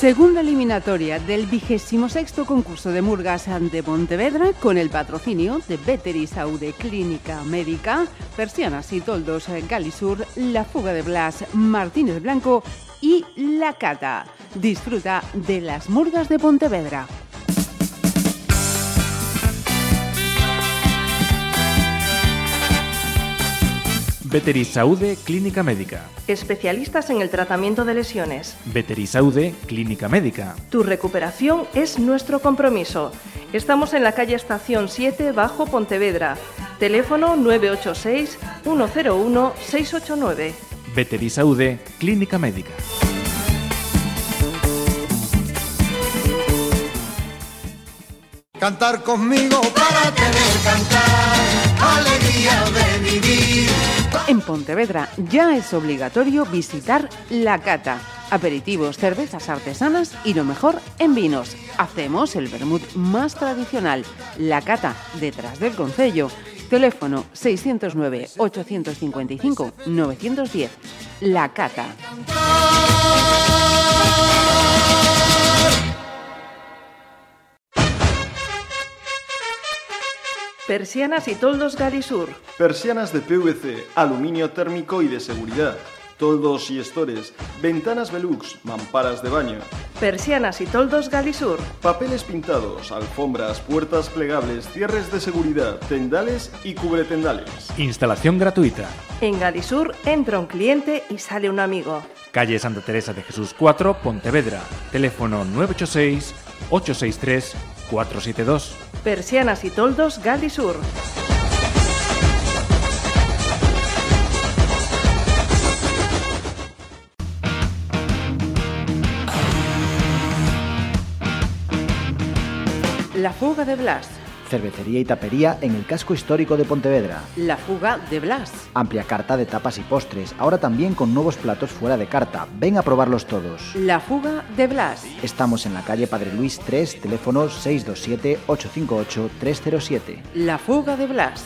Segunda eliminatoria del vigésimo sexto concurso de Murgas de Pontevedra con el patrocinio de Veteri Saude Clínica Médica, Persianas y Toldos Galisur, La Fuga de Blas Martínez Blanco y La Cata. Disfruta de las Murgas de Pontevedra. Veterisaude Clínica Médica. Especialistas en el tratamiento de lesiones. Veterisaude Clínica Médica. Tu recuperación es nuestro compromiso. Estamos en la calle Estación 7, Bajo Pontevedra. Teléfono 986 101 689. Veterisaude Clínica Médica. Cantar conmigo para tener cantar, alegría de vivir. En Pontevedra ya es obligatorio visitar La Cata. Aperitivos, cervezas artesanas y lo mejor en vinos. Hacemos el vermut más tradicional, La Cata, detrás del Concello. Teléfono 609-855-910. La Cata. Persianas y toldos Galisur. Persianas de PVC, aluminio térmico y de seguridad. Toldos y estores, ventanas Velux, mamparas de baño. Persianas y toldos Galisur. Papeles pintados, alfombras, puertas plegables, cierres de seguridad, tendales y cubretendales. Instalación gratuita. En Galisur entra un cliente y sale un amigo. Calle Santa Teresa de Jesús 4, Pontevedra. Teléfono 986 863 472. Persianas y toldos Galisur. La fuga de Blas. Cervecería y tapería en el casco histórico de Pontevedra. La fuga de Blas. Amplia carta de tapas y postres, ahora también con nuevos platos fuera de carta. Ven a probarlos todos. La fuga de Blas. Estamos en la calle Padre Luis 3, teléfono 627-858-307. La fuga de Blas.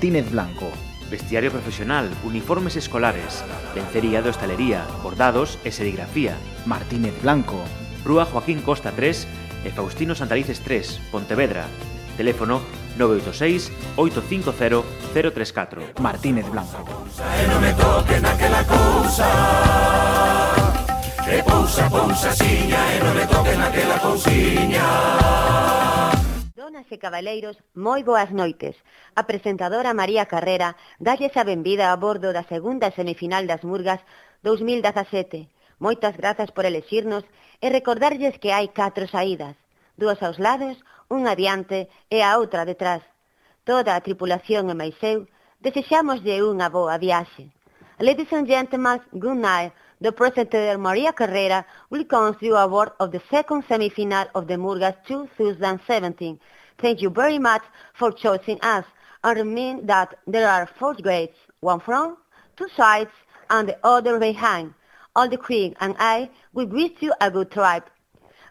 Martínez Blanco. Vestiario profesional, uniformes escolares, lencería de hostalería, bordados e serigrafía. Martínez Blanco. Rúa Joaquín Costa 3 e Faustino Santalices 3, Pontevedra. Teléfono 986 850 034. Martínez Blanco. E non me toquen aquela cousa Que pousa, pousa, siña E non me toquen aquela cousiña Damas e cabaleiros, moi boas noites. A presentadora María Carrera dalles a benvida a bordo da segunda semifinal das Murgas 2017. Moitas grazas por elexirnos e recordarlles que hai catro saídas, dúas aos lados, unha adiante e a outra detrás. Toda a tripulación e máis eu desexámoslle unha boa viaxe. Ladies and gentlemen, good night. The presenter Maria Carrera welcomes you aboard of the second semifinal of the Murgas 2017. Thank you very much for choosing us. And remind that there are four grades, one front, two sides, and the other behind. All the crew and I will wish you a good trip.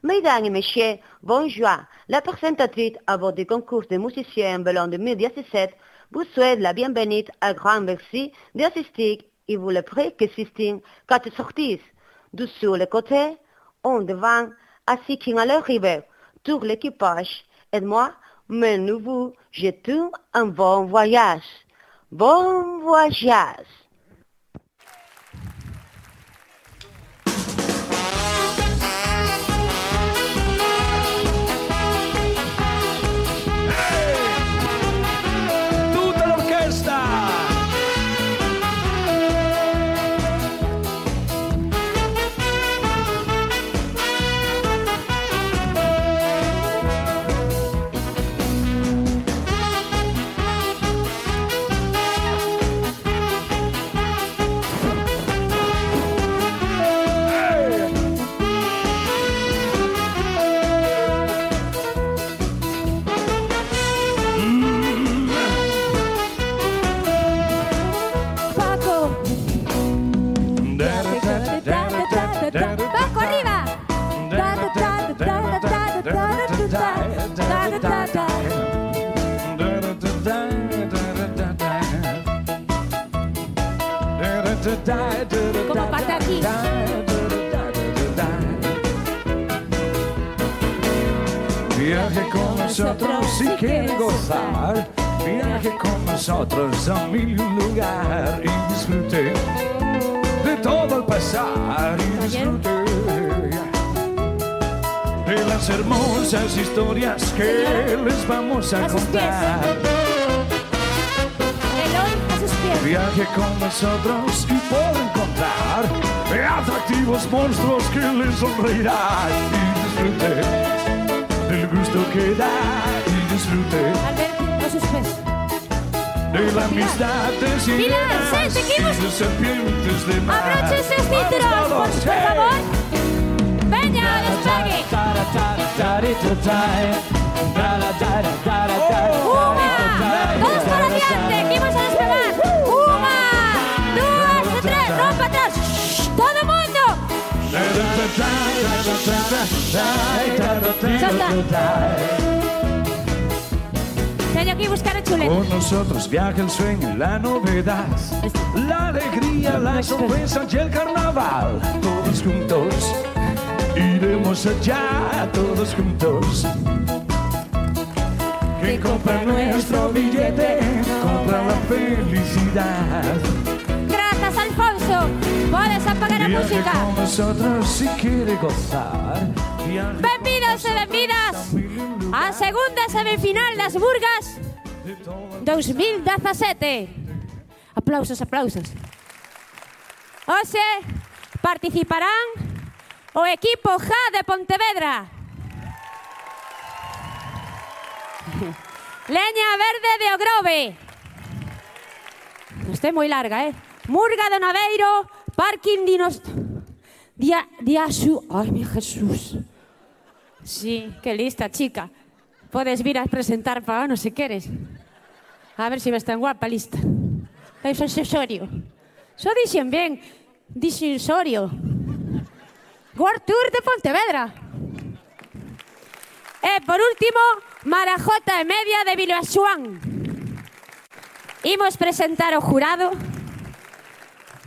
Mesdames et messieurs, bonjour. La présentatrice à du concours de musiciens Bellon 2017 vous souhaite la bienvenue à grand merci d'assister et vous le prie que système quatre sorties, deux sur le côté, un devant, ainsi qu'un à l'arrivée. Tout l'équipage et moi, mais nous vous jetons un bon voyage. Bon voyage. Nosotros a mil un lugar y disfrute de todo al pasar y disfrute de las hermosas historias que les vamos a contar. Viaje con nosotros y puede encontrar atractivos monstruos que les sonreirán. Y disfrute del gusto que da y disfrute De la amistad te Pilar, seguimos. Y los. Abroches cinturones, por, por favor. Venga, despegue. Uma, todos para adiante, que vamos a despegar. Uma, duas, três, vamos para atrás. Todo mundo. Salta. Que ir buscar a chuleta. Con nosotros viaja el sueño y la novedad, la alegría, la sorpresa y el carnaval. Todos juntos iremos allá, todos juntos. Que compra nuestro billete, compra la felicidad. Grazas, Alfonso. Podes apagar a Viaje música. con nosotros si quiere gozar. Benvidos e A segunda semifinal das Burgas 2017. Aplausos, aplausos. Hoxe participarán o equipo JA de Pontevedra. Leña Verde de Ogrove. Este é moi larga, eh? Murga do Naveiro, Parking Dinos... Dia... Diaxu... Ai, mi Jesús. Sí, que lista, chica. Podes vir a presentar para ano se queres. A ver se si me están guapa, lista. Dai son xorio. Só dixen ben, dixen xorio. World Tour de Pontevedra. E por último, Marajota e media de Viloaxuán. Imos presentar o jurado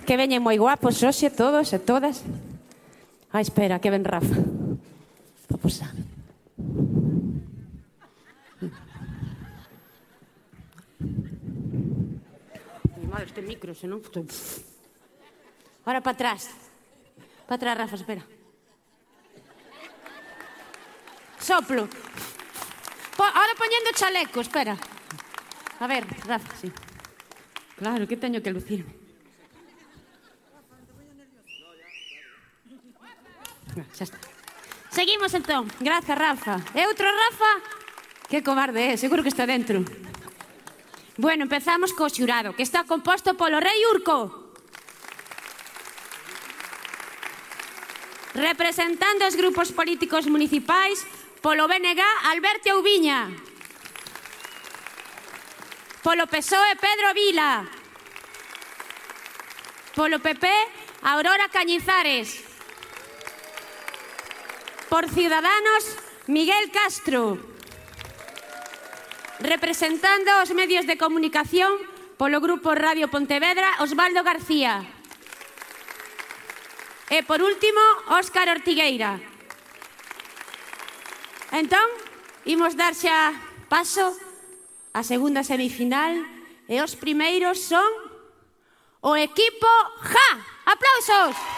que veñen moi guapos hoxe todos e todas. Ah, espera, que ven Rafa. Para posar. madre, este micro, senón... Ahora para atrás. Para atrás, Rafa, espera. Soplo. Po ahora poñendo chaleco, espera. A ver, Rafa, sí. Claro, que teño que lucirme. Xa está. Seguimos entón. Grazas, Rafa. E outro Rafa? Que cobarde é, eh? seguro que está dentro. Bueno, empezamos co xurado, que está composto polo rei Urco. Representando os grupos políticos municipais, polo BNG, Alberto Oubiña. Polo PSOE, Pedro Vila. Polo PP, Aurora Cañizares. Por Ciudadanos, Miguel Castro. Representando os medios de comunicación polo Grupo Radio Pontevedra, Osvaldo García. E, por último, Óscar Ortigueira. Entón, imos dar xa paso á segunda semifinal e os primeiros son o equipo JA. ¡Aplausos!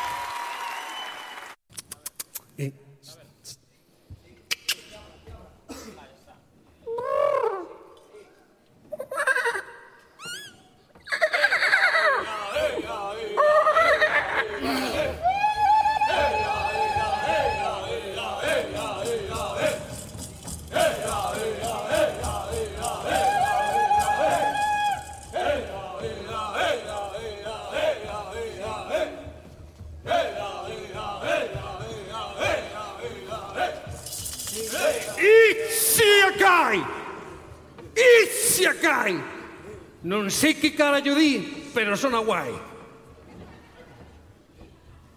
di, pero sona guai.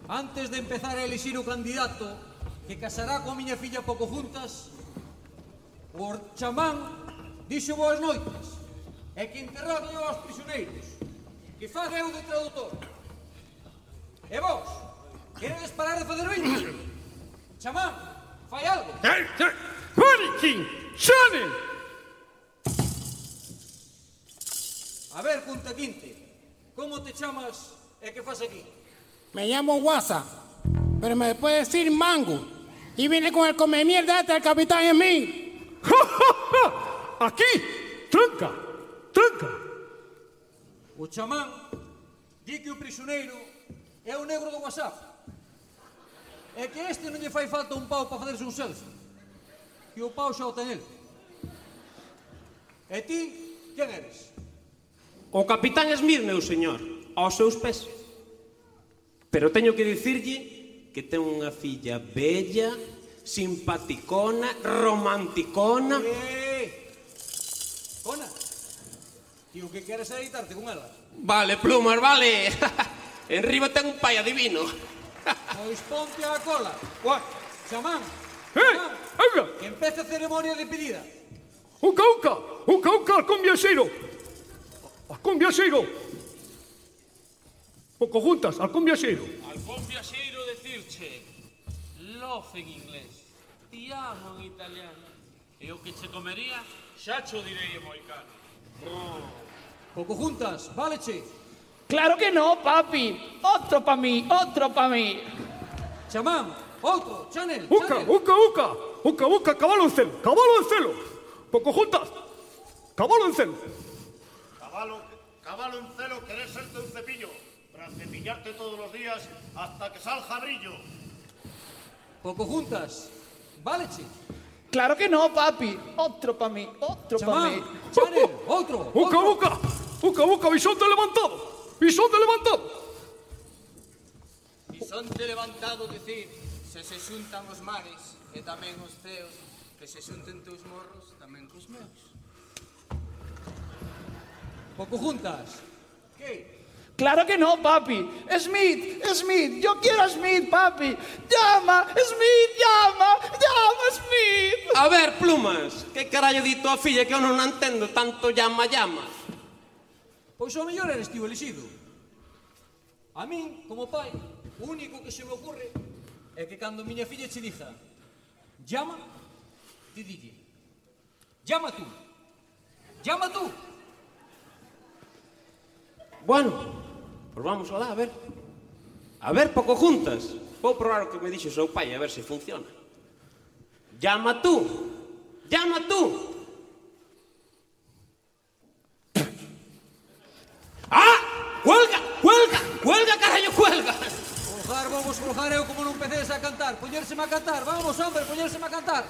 Antes de empezar a elixir o candidato que casará coa miña filla pouco juntas, o chamán dixo boas noites e que enterrado aos prisioneiros, que faga eu de traductor. E vos, queredes parar de fazer viños? Chamán, fai algo. Eh, eh, Moriquín, xone! A ver, Punta Quinte, como te chamas e que fas aquí? Me llamo Guasa, pero me puede decir Mango. Y viene con el come mierda hasta el capitán en mí. ¡Aquí! ¡Tranca! ¡Tranca! O chamán di que o prisioneiro é o negro do WhatsApp. É que este non lle fai falta un pau para facerse un selfie. Que o pau xa o ten el. E ti, quen eres? O capitán Smith, meu señor, aos seus pés. Pero teño que dicirlle que ten unha filla bella, simpaticona, romanticona. Eh, Cona, ti o que queres é deitarte con ela? Vale, plumas, vale. En riba ten un pai adivino. pois ponte a cola. Ué, xamán. Eh, habla. Que empece a ceremonia de pedida. Uca, uca, uca, uca, con viaxeiro. Alcón viaxeiro. Poco juntas, alcón viaxeiro. Alcón viaxeiro decirche. Love en inglés. Ti amo en italiano. E o que che comería, xa cho direi moi caro. Poco juntas, vale che. Claro que no, papi. Otro pa mí, otro pa mí. Chamán, outro, Chanel, uca, Chanel. Uca, uca, uca, uca, uca, cabalo en celo, cabalo en celo. Poco juntas, cabalo en celo. Cabalo, cabalo en celo, querés serte un cepillo para cepillarte todos los días hasta que salga brillo. Poco juntas, vale che. Claro que no, papi. Otro pa' mí, otro pa' Chamán, mí. Chanel, outro. Uca, uca, uca, uca, bisonte levantado, bisonte levantado. Bisonte levantado dicir Se se xuntan os mares e tamén os ceos Que se xunten teus morros tamén cos meus Poco juntas. ¿Qué? Claro que no, papi. Smith, Smith, yo quiero a Smith, papi. Llama, Smith, llama, llama, Smith. A ver, plumas, que carallo di tua filla que eu non entendo tanto llama, llama? Pois o mellor eres ti o elixido. A min, como pai, o único que se me ocorre é que cando miña filla che diza llama, ti dille llama tú, llama tú, Bueno, pues vamos alá, a ver. A ver, poco juntas. Vou probar o que me dixo seu pai a ver se funciona. Llama tú. Llama tú. ¡Ah! ¡Cuelga! ¡Cuelga! ¡Cuelga, carallo, cuelga! Colgar, vamos, colgar eu como non empeces a cantar. Poñérseme a cantar, vamos, hombre, poñérseme a cantar.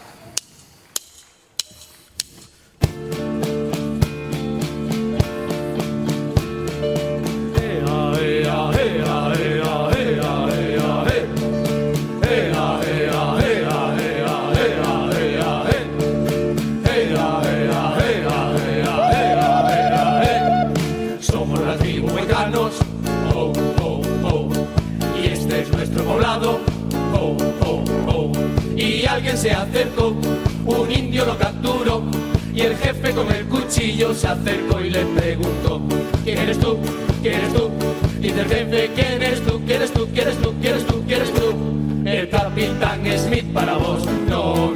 Y este es nuestro poblado, oh. Y alguien se acercó, un indio lo capturó. Y el jefe con el cuchillo se acercó y le preguntó, ¿quién eres tú? ¿quién eres tú? Dice el jefe, ¿quién eres tú? ¿quién eres tú? ¿quién eres tú? ¿quién eres tú? ¿quién eres tú? El capitán Smith para vos, no.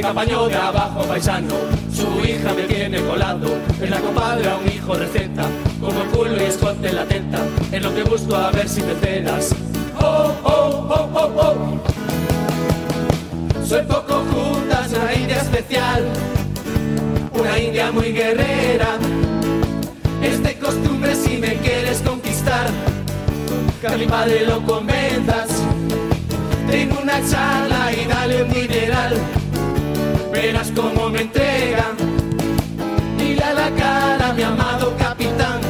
De de abajo paisano, su hija me tiene colado. Es la compadre a un hijo receta, como culo y esconde la tenta. Es lo que busco a ver si te enteras. Oh, oh, oh, oh, oh. Soy poco juntas, una india especial, una india muy guerrera. Es de costumbre si me quieres conquistar, que a mi padre lo convenzas. Tengo una charla y dale un dineral, verás cómo me entregan. Dile a la cara, mi amado capitán,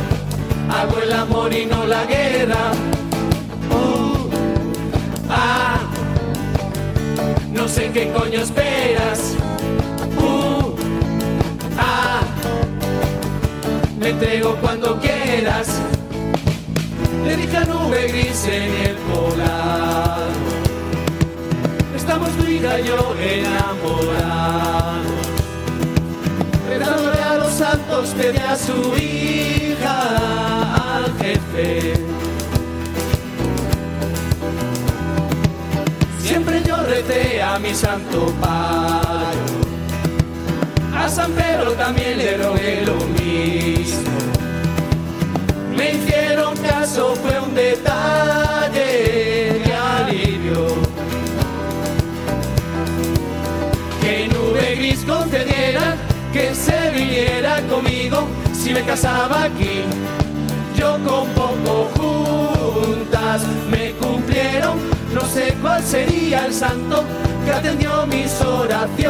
hago el amor y no la guerra. Uh, ah, no sé qué coño esperas. Uh, ah, me entrego cuando quieras. Le dije a nube gris en el polar estamos tú y yo enamorados. Rezándole a los santos, pide a su hija al jefe. Siempre yo recé a mi santo padre. A San Pedro también le rogué lo mismo. Me hicieron caso, fue un detalle. Si me casaba aquí. Yo con poco juntas me cumplieron, no sé cuál sería el santo que atendió mis oraciones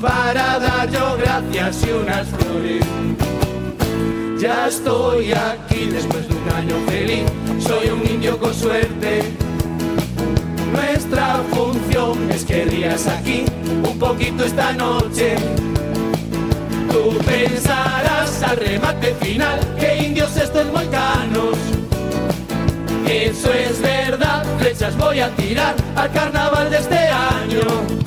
para dar yo gracias y unas flores. Ya estoy aquí después de un año feliz, soy un indio con suerte. Nuestra función es que rías aquí un poquito esta noche. Tú pensarás al remate final que indios estos volcanos. Eso es verdad, flechas voy a tirar al carnaval de este año.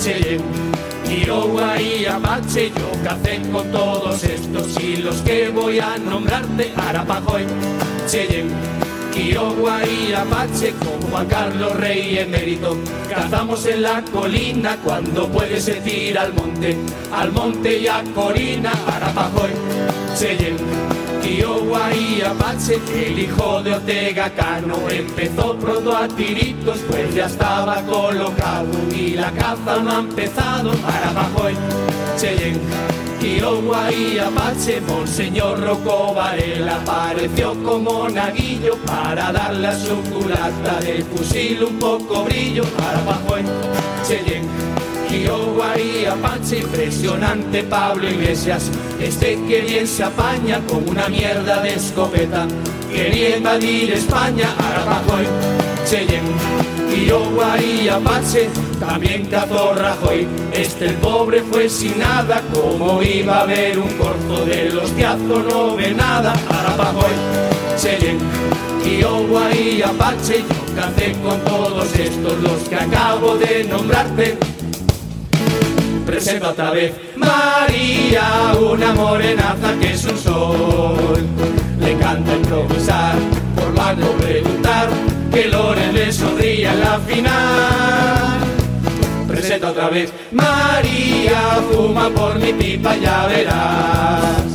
Cheyenne, Iowa y Apache, yo cacé con todos estos y los que voy a nombrarte, Arapajoe, Cheyenne, Iowa y Apache, con Juan Carlos Rey emérito, cazamos en la colina cuando puedes ir al monte, al monte y a Corina, Arapajoe, Cheyenne, Kiowa y Apache, el hijo de Ortega Cano empezó pronto a tiritos, pues ya estaba colocado y la caza no ha empezado para Pajoy, Cheyenne. Kiowa y Apache, Monseñor Rocco Varela apareció como naguillo para darle a su culata del fusil un poco brillo para Pajoy, Cheyenne. Kiowa y Apache, impresionante Pablo Iglesias. Este que bien se apaña con una mierda de escopeta. Quería invadir España, Arapajoy, Cheyenne. Kiowa y Apache, también cazó Rajoy. Este el pobre fue sin nada, como iba a ver un corto de los azo no ve nada, Arapajoy, Cheyenne. Kiowa y Apache, yo cacé con todos estos los que acabo de nombrarte presenta otra vez María, una morenaza que es un sol. Le canta improvisar, por luego preguntar, que Loren le sonría en la final. Presenta otra vez María, fuma por mi pipa, ya verás.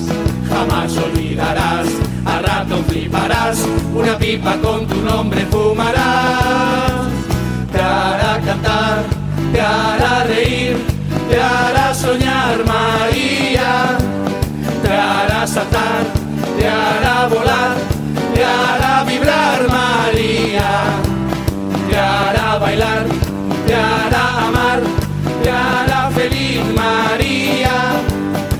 Jamás olvidarás, al rato fliparás, una pipa con tu nombre fumarás. Te hará cantar, te hará reír, te hará soñar María, te hará saltar, te hará volar, te hará vibrar María, te hará bailar, te hará amar, te hará feliz María.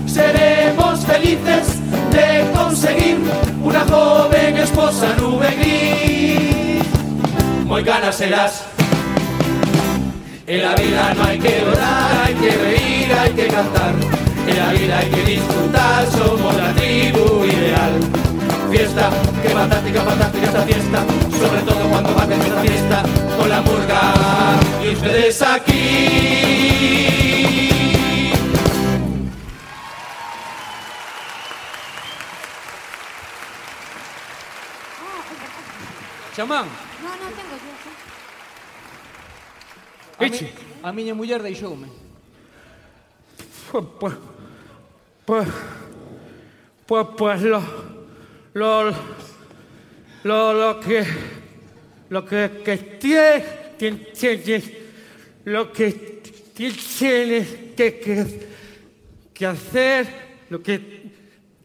Seremos felices de conseguir una joven esposa nube gris. Muy ganas serás. En la vida no hay que hay que reír, hay que cantar. En la vida hay que disfrutar, somos la tribu ideal. Fiesta, qué fantástica, fantástica esta fiesta. Sobre todo cuando va a tener esta fiesta con la murga. Y ustedes aquí. Chamán, No, non tengo yo. a, mi, a miña muller deixoume. Pues, pues, pues, pues, pues lo, lo, lo, lo que, lo que, que tiene, tiene, tiene- lo que tienes que, que, que hacer, lo que,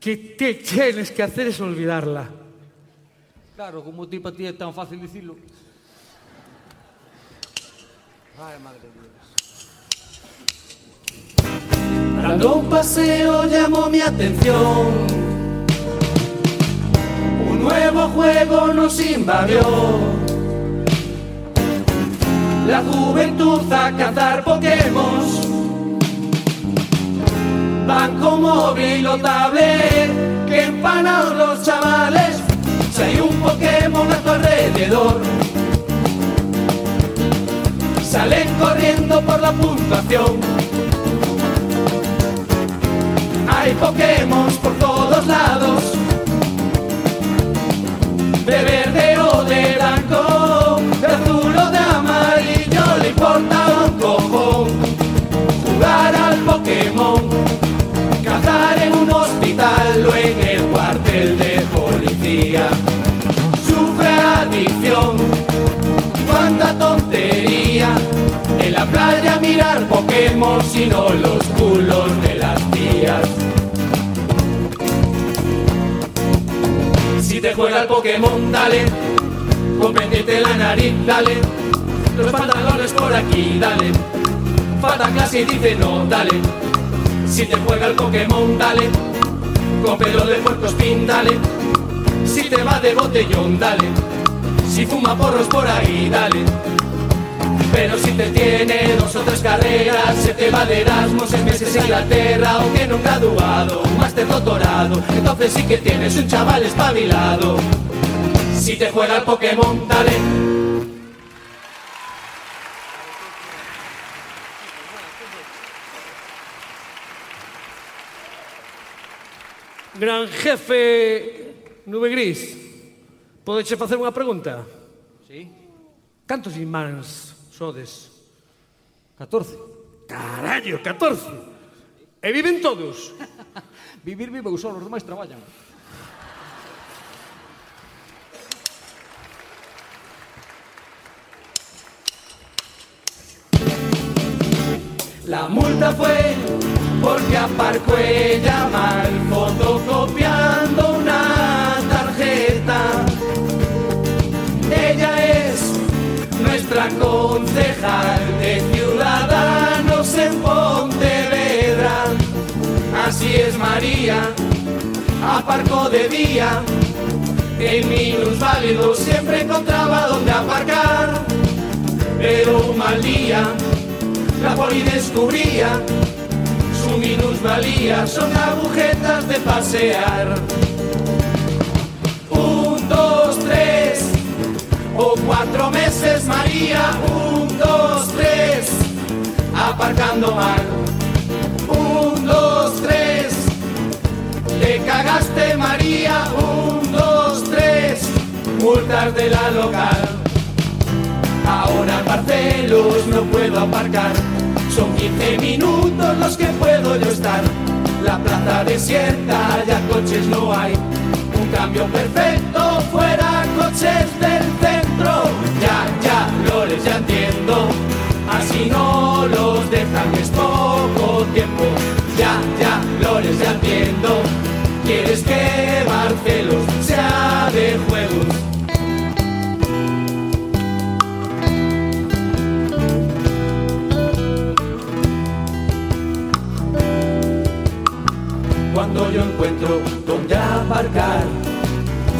que tienes que hacer es olvidarla. Claro, como ti para ti é tan fácil dicilo. Ay, madre de Dando un paseo llamó mi atención. Un nuevo juego nos invadió. La juventud a cazar Pokémon. Banco móvil o tablet que empanados los chavales. Si hay un Pokémon a tu alrededor. Salen corriendo por la puntuación Hay Pokémon por todos lados. De verde o de blanco, de azul o de amarillo, le importa un cojón. Jugar al Pokémon, cazar en un hospital o en el cuartel de policía. Sufre adicción, cuánta tontería. En la playa mirar Pokémon, sino los culos de las tías. Si te juega el Pokémon, dale, con pendiente la nariz, dale, los pantalones por aquí, dale, falta clase y dice no, dale, si te juega el Pokémon, dale, con pelo de puerco spin, dale, si te va de botellón, dale, si fuma porros por ahí, dale. Pero si te tiene dos o tres carreras, se te va de Erasmus seis meses en Inglaterra o tiene un graduado, un máster doctorado, entonces sí que tienes un chaval espabilado. Si te juega el Pokémon, dale. Gran jefe Nube Gris, podeche facer unha pregunta? Sí. Cantos irmáns sodes? 14. Carallo, 14. E viven todos? Vivir vive só, os demais traballan. La multa fue porque aparcó ella mal fotocopiando nuestra concejal de Ciudadanos en Pontevedra. Así es María, aparcó de día. En minusválido siempre encontraba donde aparcar. Pero un mal día, la poli descubría su minusvalía son agujetas de pasear. O cuatro meses María, un, dos, tres, aparcando mal. Un, dos, tres, te cagaste María, un, dos, tres, multas de la local. Ahora Barcelos no puedo aparcar, son 15 minutos los que puedo yo estar. La plaza desierta, ya coches no hay. Un cambio perfecto, fuera coches del Ya, ya, Lores, ya entiendo. Así no los dejan, es poco tiempo. Ya, ya, Lores, ya entiendo. Quieres que Barcelos sea de juegos. Cuando yo encuentro donde aparcar,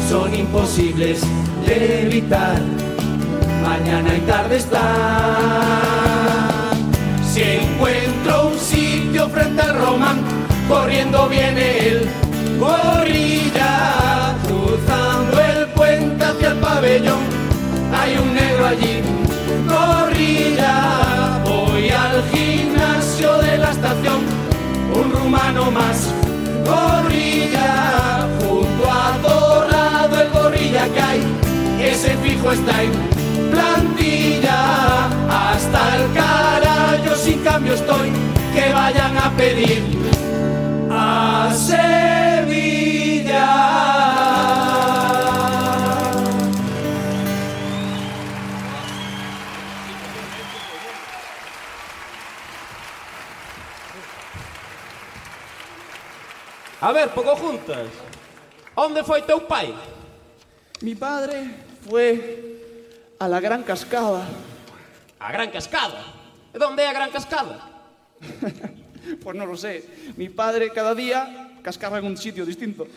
son imposibles evitar. Mañana y tarde está. Si encuentro un sitio frente al Román, corriendo viene el gorrilla, cruzando el puente hacia el pabellón. Hay un negro allí, gorrilla. Voy al gimnasio de la estación, un rumano más gorrilla, junto a Dorado el gorrilla que hay, ese fijo está en plantilla, hasta el carajo sin cambio estoy, que vayan a pedir a Sevilla. A ver, pouco juntas. Onde foi teu pai? Mi padre fue a la gran cascada. A Gran Cascada. E onde é a Gran Cascada? Pues no lo sé. Mi padre cada día cascaba en un sitio distinto.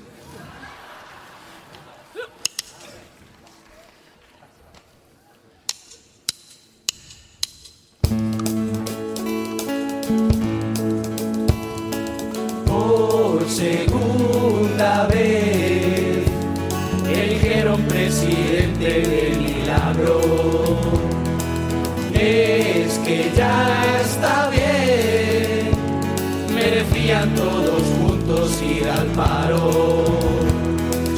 Por segunda vez eligieron presidente de milagro. Es que ya está bien, merecían todos juntos al paro.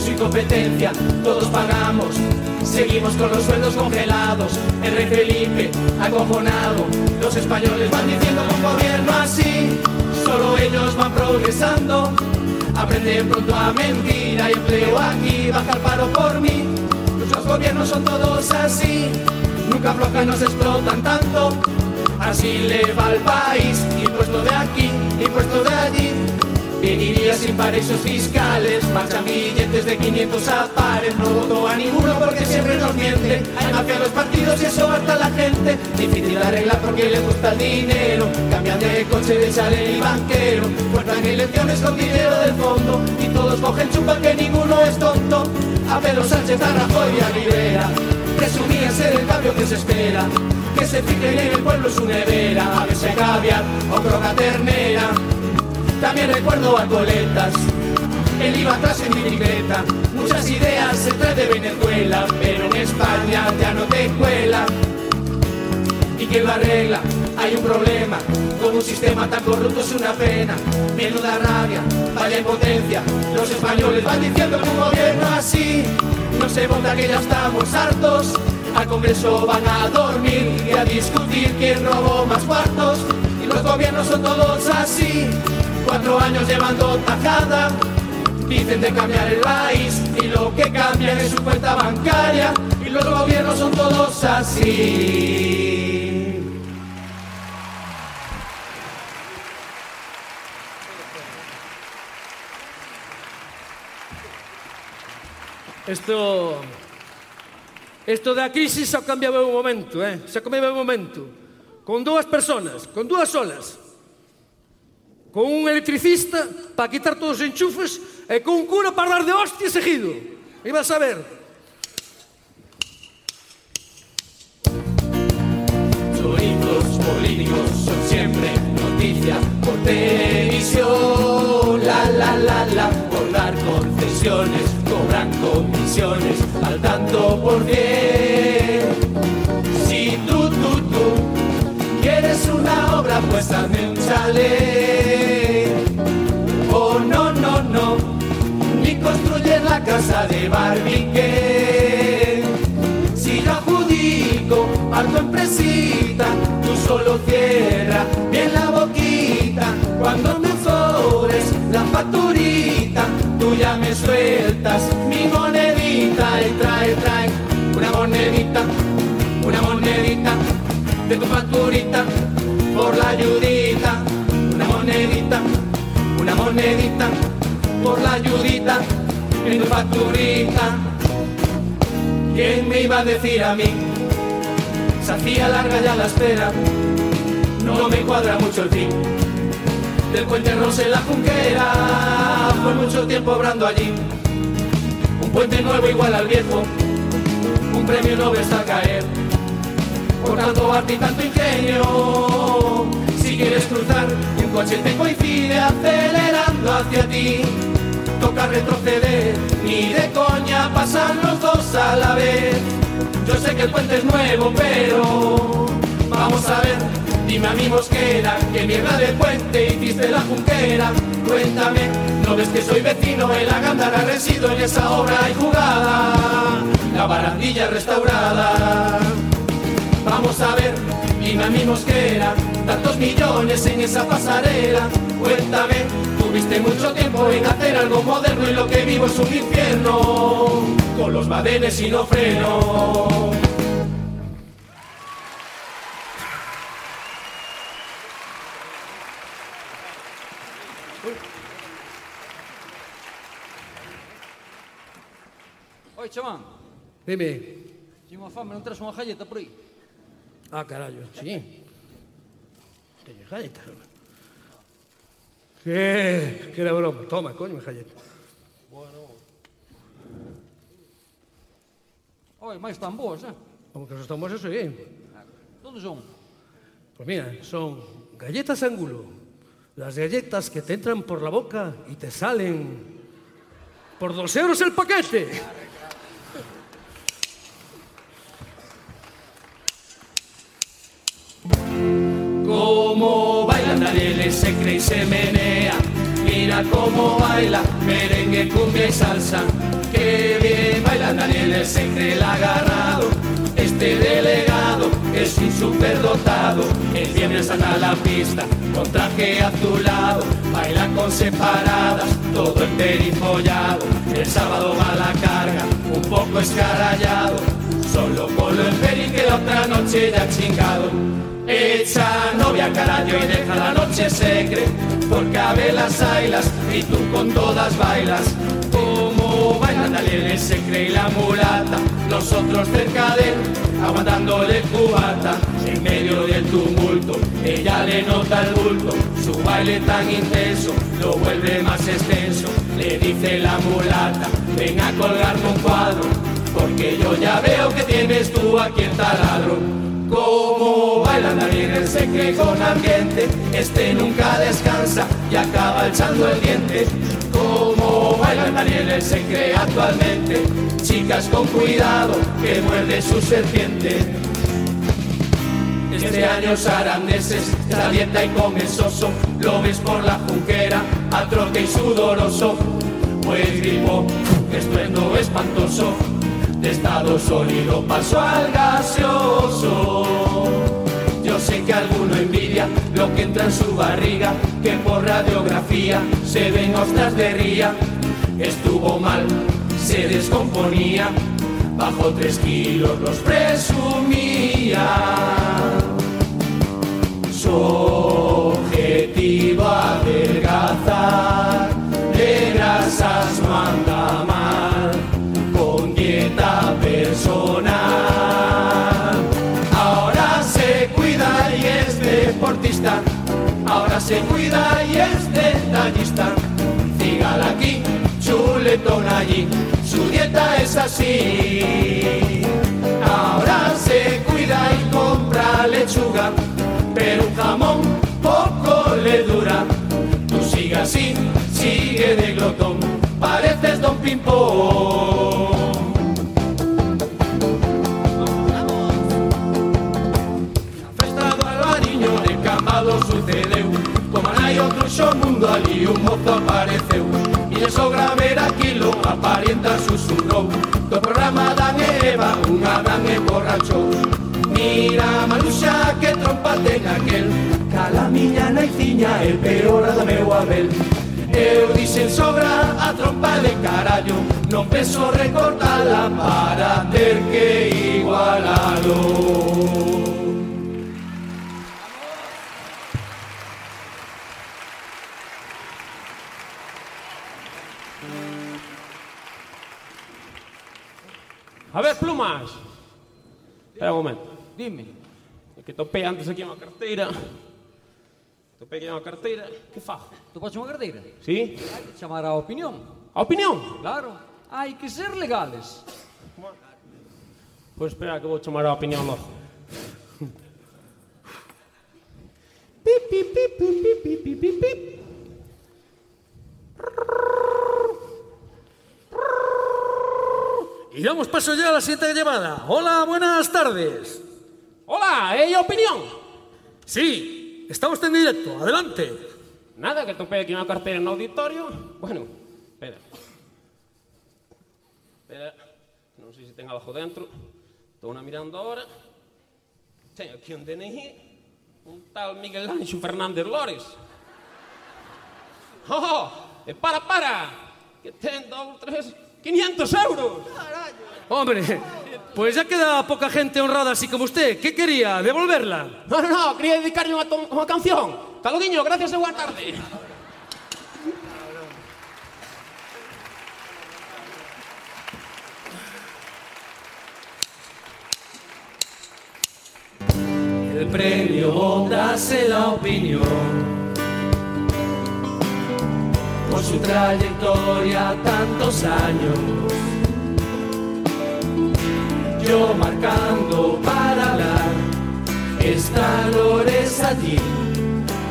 Su incompetencia, todos pagamos. Seguimos con los sueldos congelados. El rey Felipe, acojonado. Los españoles van diciendo un gobierno así, solo ellos van progresando. Aprenden pronto a mentir, hay empleo aquí, baja el paro por mí. Los gobiernos son todos así, nunca aflojan, nos explotan tanto. Así le va al país, impuesto de aquí, impuesto de allí. Veniría sin paraísos fiscales, marchan billetes de 500 a. No voto a ninguno porque siempre nos miente. Hay mafia en los partidos y eso harta a la gente. Difícil arreglar porque les gusta el dinero. Cambian de coche de chalet y banquero. Fuerzan elecciones con dinero del fondo. Y todos cogen chupa que ninguno es tonto. A Pedro Sánchez, a Rajoy y a Rivera. Presumían ser el cambio que se espera. Que se fijen en el pueblo su nevera. A veces caviar o croca ternera. También recuerdo a coletas, él iba atrás en bicicleta. Muchas ideas se trae de Venezuela, pero en España ya no te cuela. ¿Y quién lo arregla? Hay un problema, con un sistema tan corrupto es una pena. Menuda rabia, vaya impotencia. Los españoles van diciendo que un gobierno así no se vota que ya estamos hartos. Al Congreso van a dormir y a discutir quién robó más cuartos. Y los gobiernos son todos así, cuatro años llevando tajada. Dicen de cambiar el país y lo que cambian es su cuenta bancaria. Y los gobiernos son todos así. Esto... Esto da crisis se cambiaba un momento, eh? Se cambiaba un momento. Con dúas personas, con dúas solas. Con un electricista para quitar todos os enchufes e con un cura para dar de hostia seguido. Ibas a ver. Chorizos políticos son siempre noticia por televisión. La, la, la, la, por dar concesiones, cobran comisiones al tanto por cien. Si tú, tú, tú quieres una obra, pues hazme un chalet. Casa de Barbie Si yo adjudico a tu empresita, tú solo cierra bien la boquita. Cuando me sobres la facturita, tú ya me sueltas mi monedita. Y trae, trae una monedita, una monedita de tu facturita por la ayudita, una monedita, una monedita por la ayudita en tu facturita. ¿Quién me iba a decir a mí? Se hacía larga ya la espera, no me cuadra mucho el fin. Del puente Rose la Junquera, fue mucho tiempo obrando allí. Un puente nuevo igual al viejo, un premio Nobel está a caer. Por tanto arte y tanto ingenio, si quieres cruzar, un coche te coincide acelerando hacia ti. Toca retroceder, ni de coña pasan los dos a la vez. Yo sé que el puente es nuevo, pero vamos a ver, dime a mi mosquera, que mierda de puente hiciste la junquera. Cuéntame, ¿no ves que soy vecino en la gándara? Resido en esa obra y jugada, la barandilla restaurada. Vamos a ver, dime a mi mosquera, tantos millones en esa pasarela. Cuéntame, tuviste mucho tiempo en hacer algo moderno y lo que vivo es un infierno. Con los badenes y no freno. Oi, chamán, Dime. Tinha unha fame, non traes unha galleta por aí? Ah, carallo, sí. Teño galleta. Eh, que era broma. Toma, coño, me jallete. Bueno. Oi, máis tambores, eh? Como que os tambores eso é. Donde son? Pois pues mira, son galletas ángulo. Las galletas que te entran por la boca y te salen por dos euros el paquete. Como bailan Daniel, se cree y se menea. Mira cómo baila, merengue, cumbia y salsa. Qué bien baila Daniel, el secre el agarrado. Este delegado es un superdotado. El viernes anda la pista con traje azulado. Baila con separadas, todo emperifollado. El sábado va la carga, un poco escarallado. Solo con lo emperi que la otra noche ya chingado. Echa novia carajo y deja la noche secre Porque a ver las ailas y tú con todas bailas. Como bailan Daniel se cree y la mulata Nosotros cerca de él aguantándole cubata. En medio del tumulto ella le nota el bulto Su baile tan intenso lo vuelve más extenso. Le dice la mulata ven a colgarme un cuadro Porque yo ya veo que tienes tú aquí el taladro como bailan Daniel el secre con ambiente, este nunca descansa y acaba echando el diente. Como bailan Daniel el secre actualmente, chicas con cuidado que muerde su serpiente. Este año sarandeses, la dieta y come soso, lo ves por la junquera, a trote y sudoroso. Pues gripo, estruendo espantoso, de estado sólido pasó al gaseoso. Yo sé que alguno envidia lo que entra en su barriga, que por radiografía se ven ostras de ría. Estuvo mal, se descomponía, bajo tres kilos los presumía. Su se cuida y es detallista. Cigala aquí, chuletón allí, su dieta es así. Ahora Un mozo apareceu Miña sogra ver aquilo aparenta susurrou Do programa Dan e Eva Unha Dan e borrachou Mira, Maruxa, que trompa ten aquel. Cala miña naiciña E perora do meu abel Eu dixen sobra a trompa de carallo Non penso recortala para ter que igualalo que topei antes aquí unha carteira. Topei aquí unha carteira. Que fajo? Tu podes unha carteira? Sí. Hai que chamar a opinión. A opinión? Claro. Hai que ser legales. Pois pues espera que vou chamar a opinión logo. Pip, pip, pip, pip, pip, pip, pip, pip. Y damos paso ya a la siguiente llamada. Hola, buenas tardes. Hola, ¿eh? opinión? Sí, está usted en directo. Adelante. Nada, que topei aquí unha carteira no auditorio. Bueno, espera. Espera, non sei se ten algo dentro. Estou na mirando ahora. Teño aquí un DNI. Un tal Miguel Anxo Fernández Lores. Oh, e para, para! Que ten dous, tres, 500 euros! Hombre, pues ya queda poca gente honrada así como usted. ¿Qué quería? ¿Devolverla? No, no, no, quería dedicarle unha, to- unha canción. Taludiño, gracias e boa tarde. El premio votase la opinión por su trayectoria tantos años. Yo marcando para hablar, está Lores allí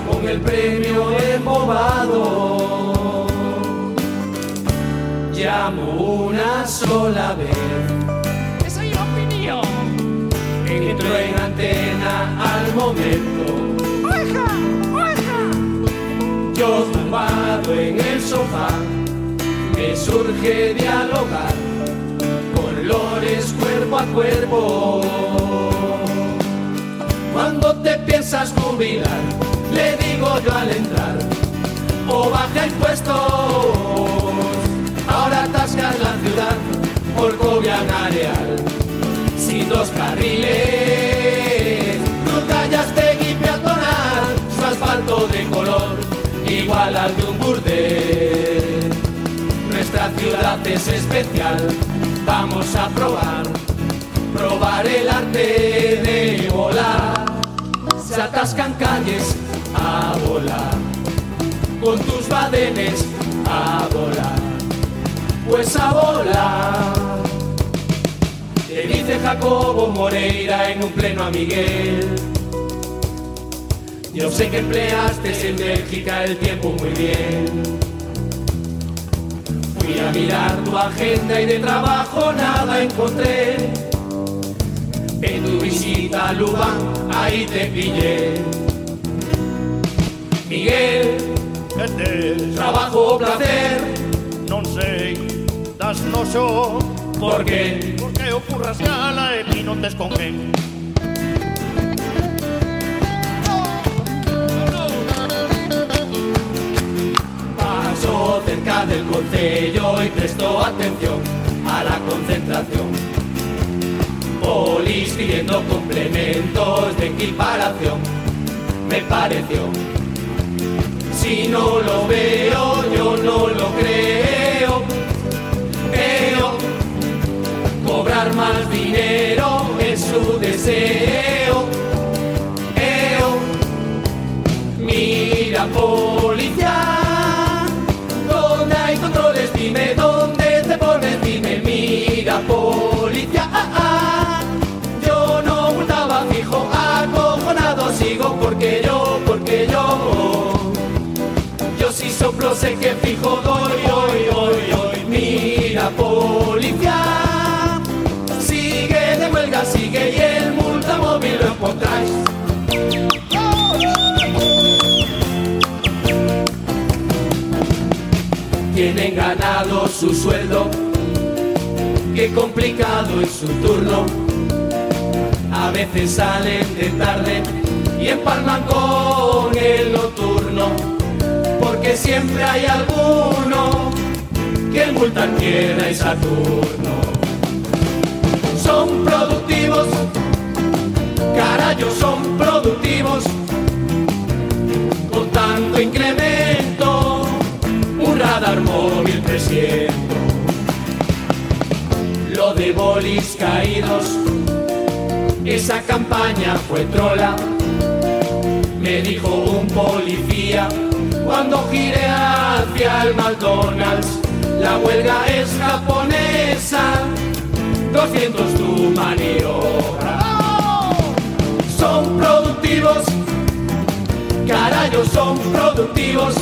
con el premio embobado. Llamo una sola vez. Esa es opinión. Entro en antena al momento. Yo tumbado en el sofá, me surge dialogar con Lores cuerpo a cuerpo. Cuando te piensas jubilar, le digo yo al entrar, o baja impuestos, ahora atascas la ciudad por Cobian Areal, sin dos carriles, callas de peatonal, su asfalto de color, igual al de un burdel. Nuestra ciudad es especial, vamos a probar, probar el arte de volar. Se atascan calles a volar, con tus badenes a volar, pues a volar. Te dice Jacobo Moreira en un pleno a Miguel. Yo sé que empleaste en Bélgica el tiempo muy bien. Fui a mirar tu agenda y de trabajo nada encontré. En tu visita a Lubán, ahí te pillé. Miguel, trabajo o placer. No sé, das no yo. ¿Por qué? Porque ocurras fui rasgala e ti non tes con quen. Cerca del concello y presto atención a la concentración. Polis pidiendo complementos de equiparación, me pareció. Si no lo veo, yo no lo creo. Creo cobrar más dinero es su deseo. Soplo, sé que fijo doy, hoy, hoy, hoy. Mira policía, sigue de huelga, sigue y el multamóvil lo encontráis. Tienen ganado su sueldo, qué complicado es su turno. A veces salen de tarde y empalman con el nocturno, porque siempre hay alguno que multan tierra y Saturno. Son productivos, carayos son productivos, con tanto incremento, un radar móvil 300. Lo de bolis caídos, esa campaña fue trola, me dijo un policía cuando giré hacia el McDonald's. La huelga es japonesa, 200 tu maniobra. Son productivos, carayos son productivos,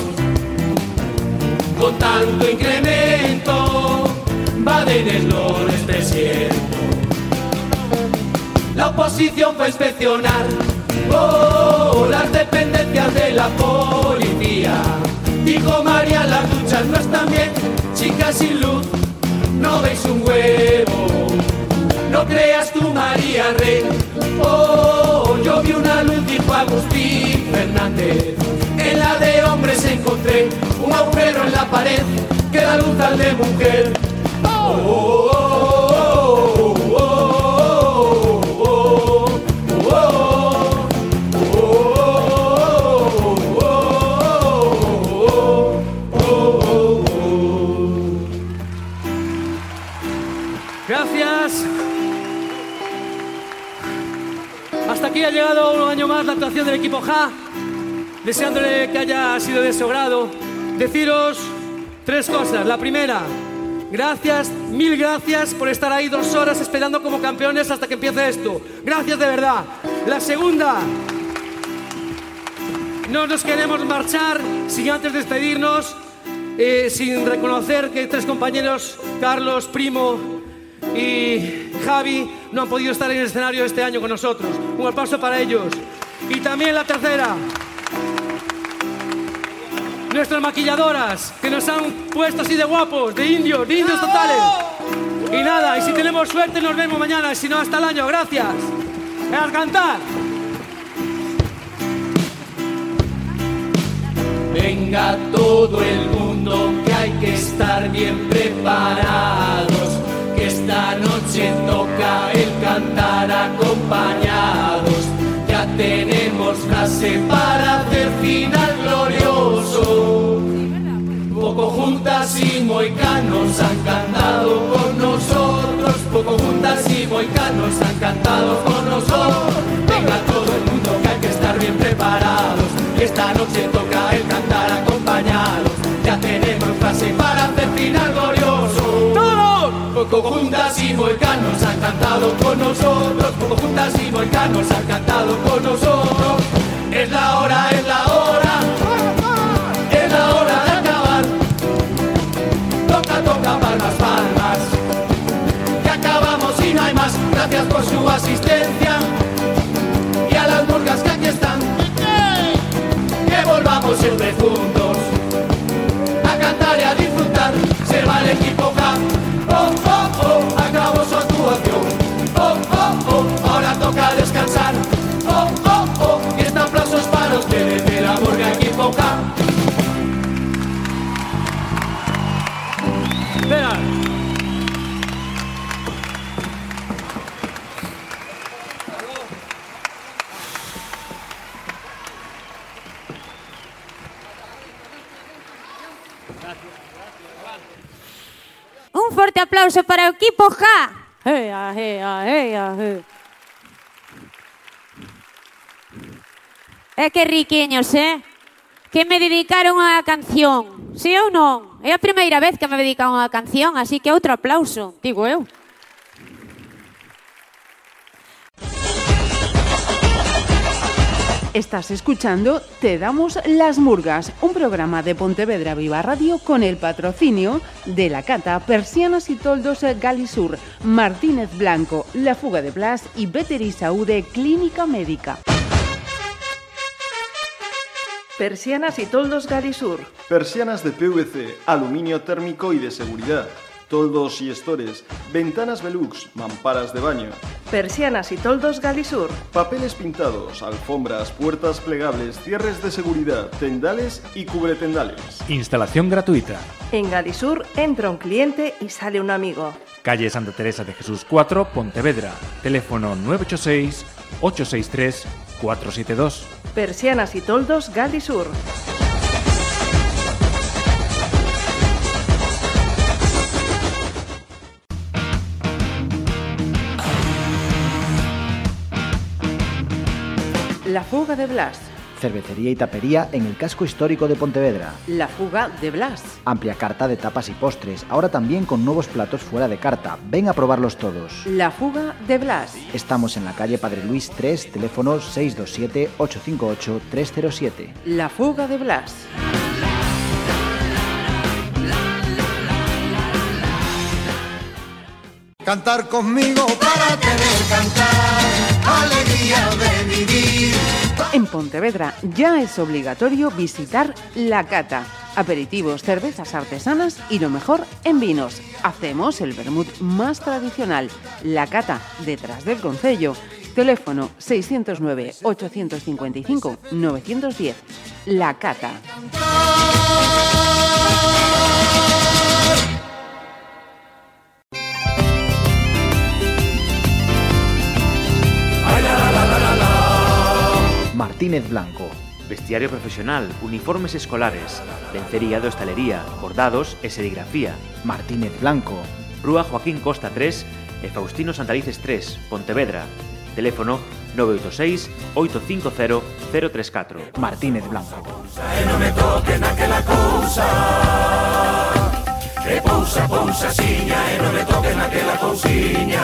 con tanto incremento, Badenes lo despreciento. La oposición fue inspeccionar oh, las dependencias de la policía. Dijo María, las duchas no están bien, chicas sin luz, no veis un huevo. No creas tú, María Rey. Oh, yo vi una luz, dijo Agustín Fernández. En la de hombres encontré un agujero en la pared que da luz al de mujer. Ha llegado un año más la actuación del equipo Ja. Deseándole que haya sido de su grado. Deciros tres cosas. La primera, gracias, mil gracias por estar ahí dos horas esperando como campeones hasta que empiece esto. Gracias de verdad. La segunda, no nos queremos marchar sin antes despedirnos, eh, sin reconocer que tres compañeros, Carlos, Primo y Javi, no han podido estar en el escenario este año con nosotros. Un aplauso para ellos. Y también la tercera. nuestras maquilladoras, que nos han puesto así de guapos, de indios, de indios totales. Y nada, y si tenemos suerte nos vemos mañana, y si no, hasta el año. Gracias. A cantar. Venga todo el mundo que hay que estar bien preparados, esta noche toca el cantar acompañados. Ya tenemos frase para hacer final glorioso. Poco juntas y moicanos han cantado con nosotros, poco juntas y moicanos han cantado con nosotros. Venga todo el mundo que hay que estar bien preparados, esta noche toca el cantar acompañados. Poco juntas y moicanos han cantado con nosotros, poco juntas y moicanos han cantado con nosotros. Es la hora, es la hora, es la hora de acabar. Toca, toca, palmas, palmas. Que acabamos y no hay más. Gracias por su asistencia. Y a las murgas que aquí están. Que volvamos siempre Un forte aplauso para o equipo Ja. Ea, ea, ea, ea. É que riquiños, eh? Que me dedicaron a canción. Si ou non? É a primeira vez que me dedican a canción, así que outro aplauso, digo eu. Estás escuchando Te damos las murgas, un programa de Pontevedra Viva Radio con el patrocinio de la Cata, Persianas y Toldos Galisur, Martínez Blanco, La Fuga de Blas y Veteri Saúde Clínica Médica. Persianas y toldos Galisur. Persianas de PVC, aluminio térmico y de seguridad. Toldos y estores, ventanas Velux, mamparas de baño. Persianas y toldos Galisur. Papeles pintados, alfombras, puertas plegables, cierres de seguridad, tendales y cubretendales. Instalación gratuita. En Galisur entra un cliente y sale un amigo. Calle Santa Teresa de Jesús 4, Pontevedra. Teléfono 986 863 472. Persianas y toldos Galisur. La Fuga de Blas. Cervecería y tapería en el casco histórico de Pontevedra. La Fuga de Blas. Amplia carta de tapas y postres, ahora también con nuevos platos fuera de carta. Ven a probarlos todos. La Fuga de Blas. Estamos en la calle Padre Luis 3, teléfono 627-858-307. La Fuga de Blas. Cantar conmigo para tener cantar, alegría de vivir. En Pontevedra ya es obligatorio visitar La Cata. Aperitivos, cervezas artesanas y lo mejor en vinos. Hacemos el vermut más tradicional, La Cata, detrás del concello. Teléfono 609-855-910. La Cata. Martínez Blanco. Vestiario profesional, uniformes escolares, lencería de hostalería, bordados e serigrafía. Martínez Blanco. Rúa Joaquín Costa 3 e Faustino Santalices 3, Pontevedra. Teléfono 986 850 034. Martínez Blanco. E non me toquen aquela cousa Que pousa, pousa, xiña E non me toquen aquela cousiña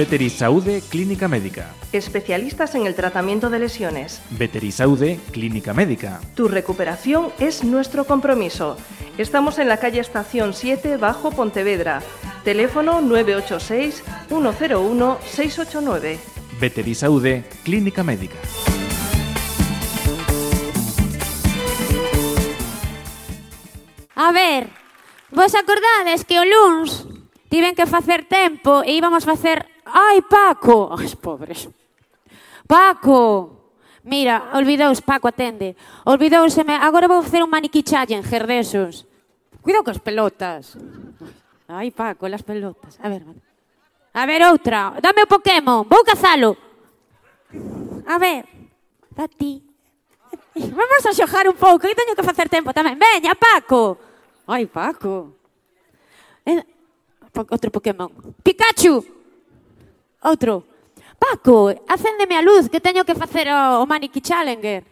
Veterisaude Clínica Médica. Especialistas en el tratamiento de lesiones. Veterisaude Clínica Médica. Tu recuperación es nuestro compromiso. Estamos en la calle Estación 7, Bajo Pontevedra. Teléfono 986 101 689. Veteri Saúde, Clínica Médica. A ver, vos acordades que o luns tiven que facer tempo e íbamos facer... Ai, Paco! Ai, pobres. Paco! Mira, olvidaos, Paco, atende. Olvidauseme, agora vou facer un maniquí challenger desos. Cuidado cos pelotas. Ai, Paco, las pelotas. A ver, a ver outra. Dame o Pokémon, vou cazalo. A ver, da ti. Vamos a xojar un pouco, que teño que facer tempo tamén. Veña, Paco. Ai, Paco. Eh, outro Pokémon. Pikachu. Outro. Paco, acéndeme a luz, que teño que facer o, oh, o Maniqui Challenger.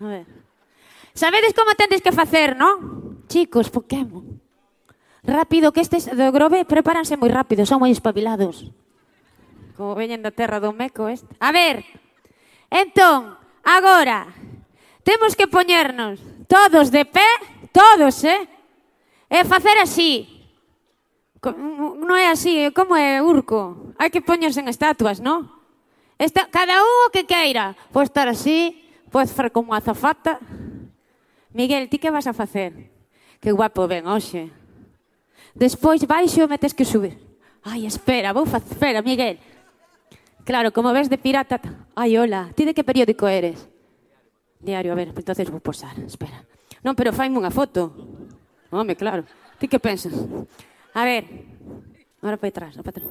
A ver. Sabedes como tendes que facer, non? Chicos, Pokémon. Rápido, que estes do grove prepáranse moi rápido, son moi espabilados. Como veñen da terra do meco este. A ver, entón, agora, temos que poñernos todos de pé, todos, eh? E facer así non é así, como é urco? Hai que poñerse en estatuas, non? Esta, cada un o que queira. Pode estar así, pois pode ser como azafata. Miguel, ti que vas a facer? Que guapo ven hoxe. Despois baixo e metes que subir. Ai, espera, vou facer, espera, Miguel. Claro, como ves de pirata... Ai, hola, ti de que periódico eres? Diario, a ver, entonces vou posar, espera. Non, pero faime unha foto. Home, claro. Ti que pensas? A ver. Ahora para atrás, para atrás.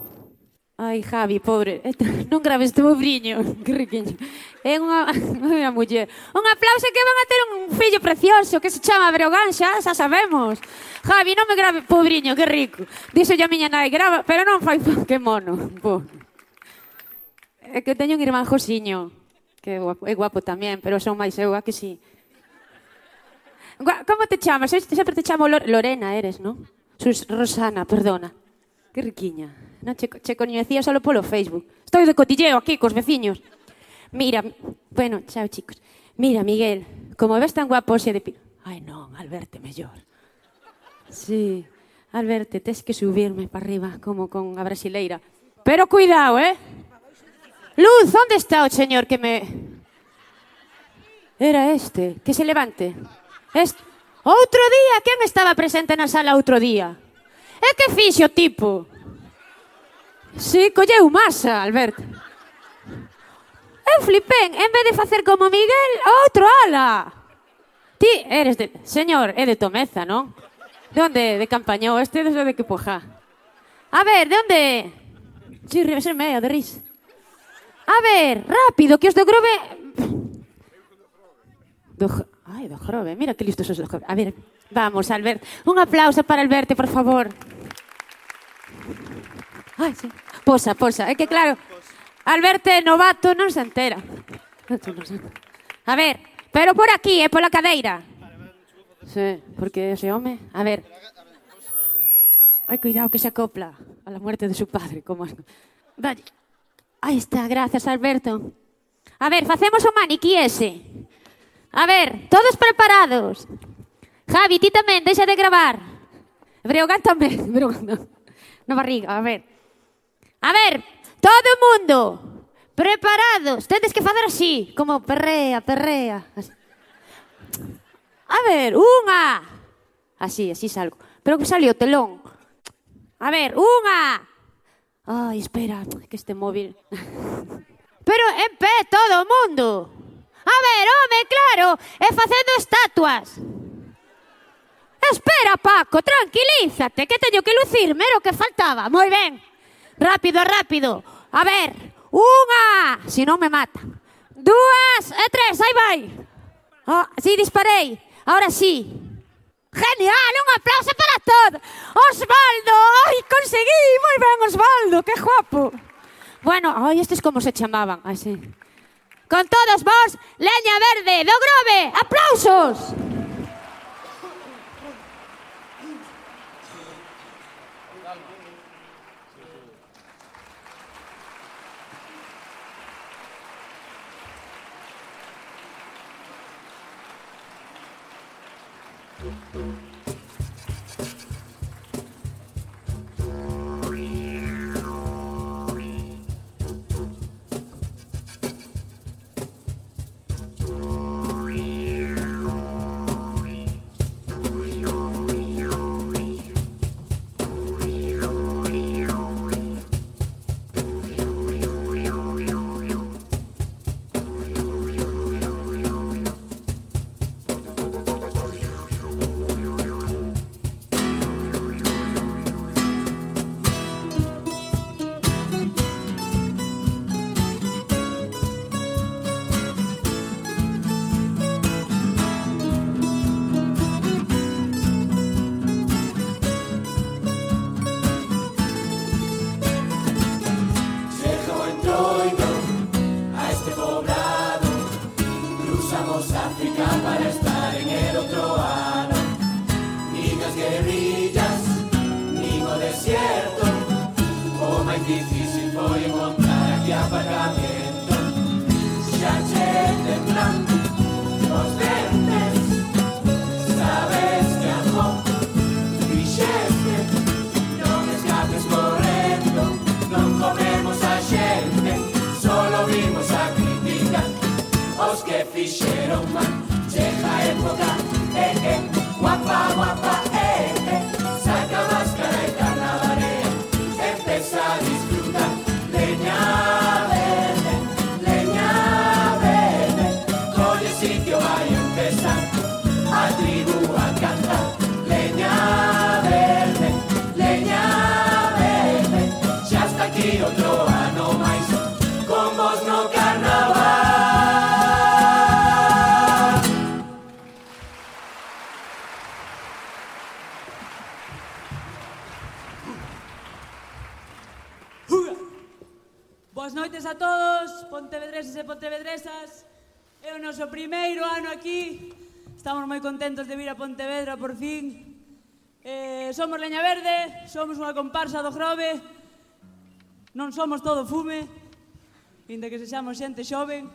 Ai, Javi, pobre, non graves este briño, que riquiño. É unha, unha muller. Un aplauso que van a ter un fillo precioso que se chama Breogán, xa, xa sabemos. Javi, non me grave, pobriño, que rico. Dixo a miña nai, grava, pero non fai, que mono. Po. É que teño un irmán Josiño, que é guapo, é guapo tamén, pero son máis eu, a que si. Sí. Como te chamas? Eu sempre te chamo Lorena, eres, non? Sus Rosana, perdona. Que riquiña. Non che, che coñecía solo polo Facebook. Estou de cotilleo aquí cos veciños. Mira, bueno, chao chicos. Mira, Miguel, como ves tan guapo xe de pi... Ai non, Alberto, mellor. Sí, Alberto, tes que subirme para arriba como con a brasileira. Pero cuidado, eh? Luz, onde está o señor que me... Era este, que se levante. Este... Outro día, quen estaba presente na sala outro día? E que fixo, tipo? Si, sí, colleu masa, Alberto. Eu flipén, en vez de facer como Miguel, outro ala. Ti eres de... Señor, é de Tomeza, non? De onde? De Campañó, este desde de Quipojá. A ver, de onde? Si, sí, Ribes meia, de risa. A ver, rápido, que os do Grove... Do... Ai, do Grove, mira que listos os do Grove. A ver, vamos, Albert. Un aplauso para Alberto, por favor. Ai, sí. Posa, posa. É que claro, Alberto é novato, non se entera. A ver, pero por aquí, é eh, pola cadeira. Sí, porque ese home... A ver. Ai, cuidado que se acopla a la muerte de su padre. Como... Vale. Aí está, gracias, Alberto. A ver, facemos o maniquí ese. A ver, todos preparados. Javi, ti tamén, deixa de gravar. Breogán tamén, Breogán no. Na barriga, a ver. A ver, todo o mundo, preparados. Tedes que fazer así, como perrea, perrea. A ver, unha. Así, así salgo. Pero que salió telón. A ver, unha. Ai, espera, que este móvil. Pero en pé todo o mundo. A ver, home, claro, é facendo estatuas. Espera, Paco, tranquilízate, que teño que lucirme, era o que faltaba. Moi ben. Rápido, rápido. A ver, unha, si non me mata. Dúas e tres, aí vai. Oh, sí, disparei. Ahora sí. Genial, un aplauso para todos. Osvaldo, ai, conseguí, moi ben, Osvaldo, que guapo. Bueno, ai, estes como se chamaban, así con todos vos, Leña Verde do Grove. ¡Aplausos! África para estar en el otro ano. Nin as guerrillas, nin o desierto. O máis difícil foi encontrar aquí aparcamento. Michelle Roman llega época, eh, eh, guapa, guapa. pontevedreses e pontevedresas. É o noso primeiro ano aquí. Estamos moi contentos de vir a Pontevedra por fin. Eh, somos Leña Verde, somos unha comparsa do Grove. Non somos todo fume, inda que sexamos xente xoven.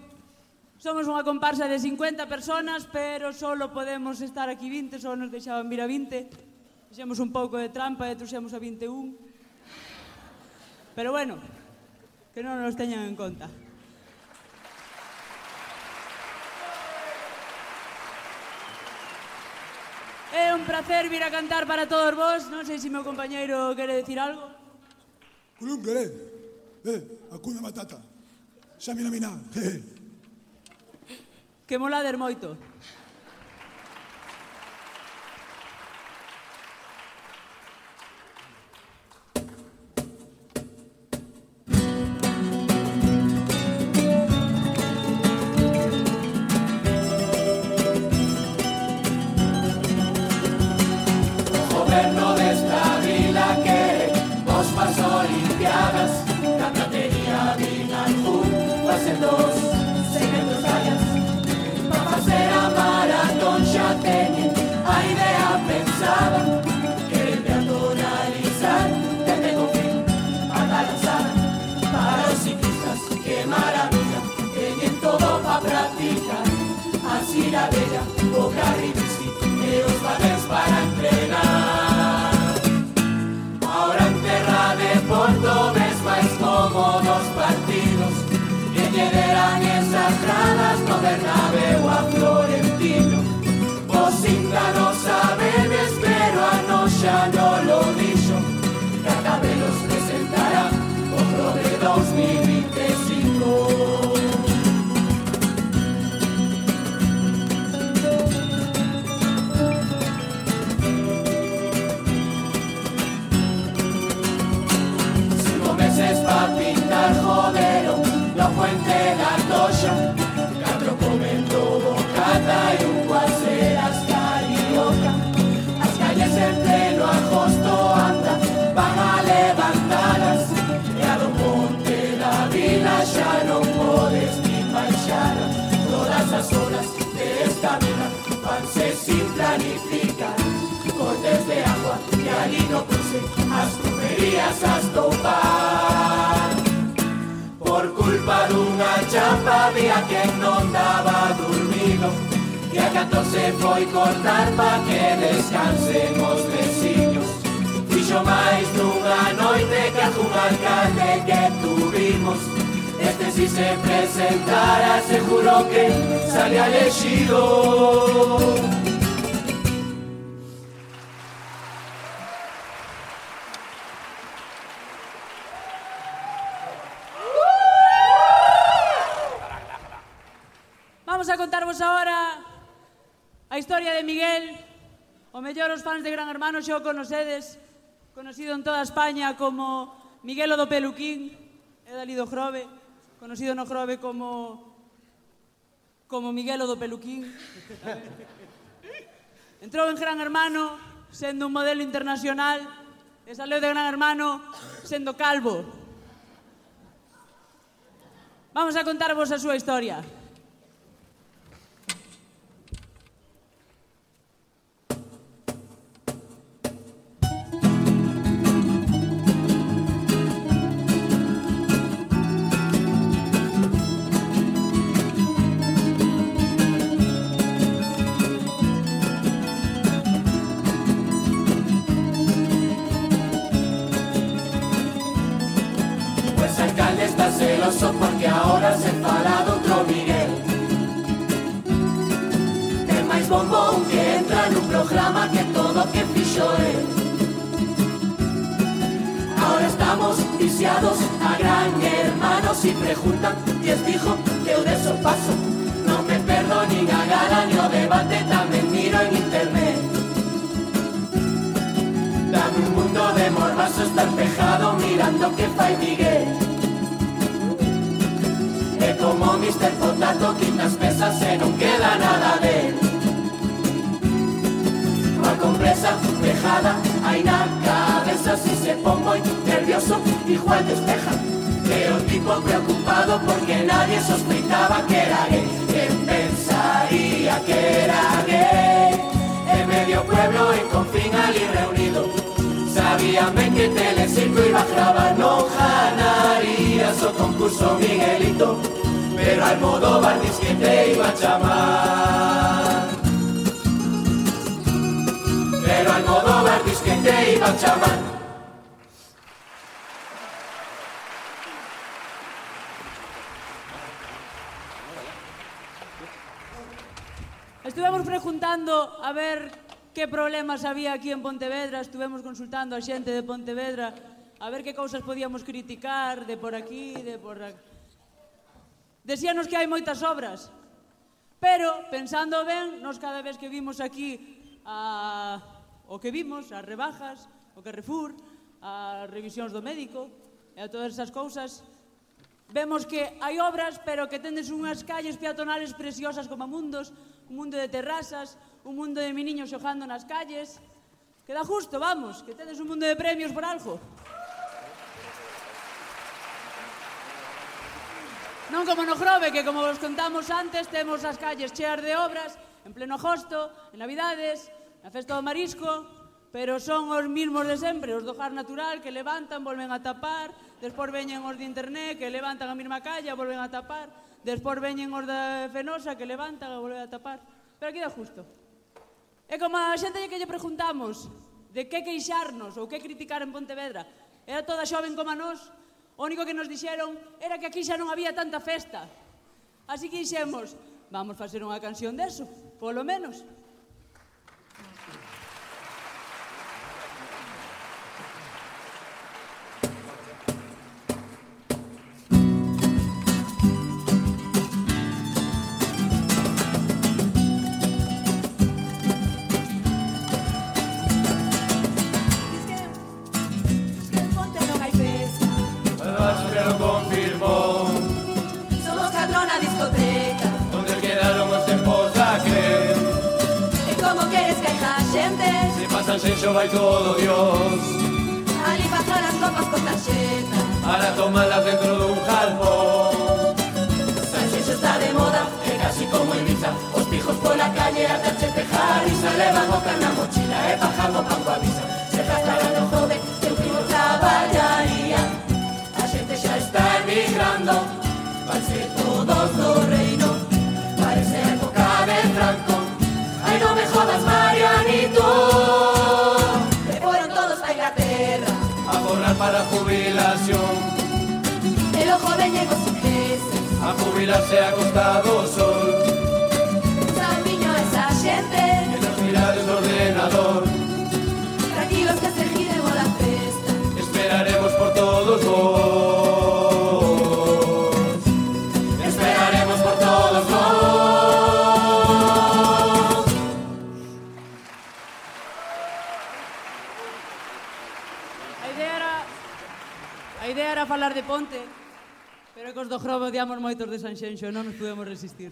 Somos unha comparsa de 50 personas, pero solo podemos estar aquí 20, só nos deixaban vir a 20. Fixemos un pouco de trampa e trouxemos a 21. Pero bueno, que non nos teñan en conta. É un placer vir a cantar para todos vos. Non sei se meu compañeiro quere decir algo. Culún quered. Eh, a cuña matata. Xa mina mina. Que molades moito. Cómodos partidos Que llegarán esas gradas no Bernabéu a Florentino fuente da toxa Catro comendo bocata E un guaseras carioca As calles en pleno agosto anda Van a levantadas E a do ponte da vila Xa non podes nin baixalas Todas as horas desta vida Vanse sin planificar. Cortes de agua E ali no cruce As tuberías as toupar Culpa dunha chapa Vía que non daba dormido E a 14 foi cortar pa que descansen os veciños Fixo máis nunha noite que algún alcalde que tuvimos. Este si se presentara seguro que salía elegido contarvos agora a historia de Miguel, o mellor os fans de Gran Hermano xa o conocedes, conocido en toda España como Miguelo do Peluquín, é dali do Grove, conocido no Grove como como Miguelo do Peluquín. Entrou en Gran Hermano sendo un modelo internacional e saleu de Gran Hermano sendo calvo. Vamos a contarvos a súa historia. Viciados a gran hermano Si preguntan, y es dijo que de eso paso Non me perdo nin a gala ni o debate Tamén miro en internet. Dame un mundo de morbaso estar pejado mirando que fai Miguel. E como Mr. Potato quitas pesas e non queda nada de él dejada aí na cabeza Si se pon moi nervioso. Igual despeja. Que o tipo preocupado porque nadie sospitaba que era gay. Quen pensaría que era gay. En medio pueblo en confín ali reunido. Sabían que Telecirco iba a grabar No ganarías o concurso Miguelito. Pero al modo Bardis que te iba a chamar Pero Almodóvar dis que te iba a chamar Estuvemos preguntando a ver que problemas había aquí en Pontevedra, estuvemos consultando a xente de Pontevedra a ver que cousas podíamos criticar de por aquí, de por aquí. Decíanos que hai moitas obras, pero pensando ben, nos cada vez que vimos aquí a o que vimos, as rebajas, o Carrefour, as revisións do médico, e a todas esas cousas, vemos que hai obras, pero que tendes unhas calles peatonales preciosas como mundos, un mundo de terrazas, un mundo de meniños xojando nas calles. Que da justo, vamos, que tedes un mundo de premios por algo. Non como no Grove, que como vos contamos antes, temos as calles cheas de obras, en pleno agosto, en Navidades, na festa do marisco, pero son os mismos de sempre, os do jar natural que levantan, volven a tapar, despois veñen os de internet que levantan a mesma calla, volven a tapar, despois veñen os da Fenosa que levantan e volven a tapar. Pero aquí dá justo. É como a xente que lle preguntamos de que queixarnos ou que criticar en Pontevedra, era toda xoven como a nós, o único que nos dixeron era que aquí xa non había tanta festa. Así que dixemos, vamos facer unha canción deso, polo menos. Xenxo vai todo Dios. Ali pasan as copas con tarxeta Para tomalas dentro dun jalpón. Sanxenxo está de moda E casi como Ibiza. Os pijos pola calle a darche pejar E se levan o can na mochila E bajando pan coa visa Se rascaran no jove Que un primo traballaría A xente xa está emigrando Vanse todos do reino Parece época de Franco. Ai non me jodas Marianito para jubilación. E logo veñen os ingleses A jubilarse a costa do sol. Sabiño esa xente E nos mirades do ordenador. Tranquilos que se gire la festa. Esperaremos por todos vos Robo, diamos moitos de Sanxenxo, non nos podemos resistir.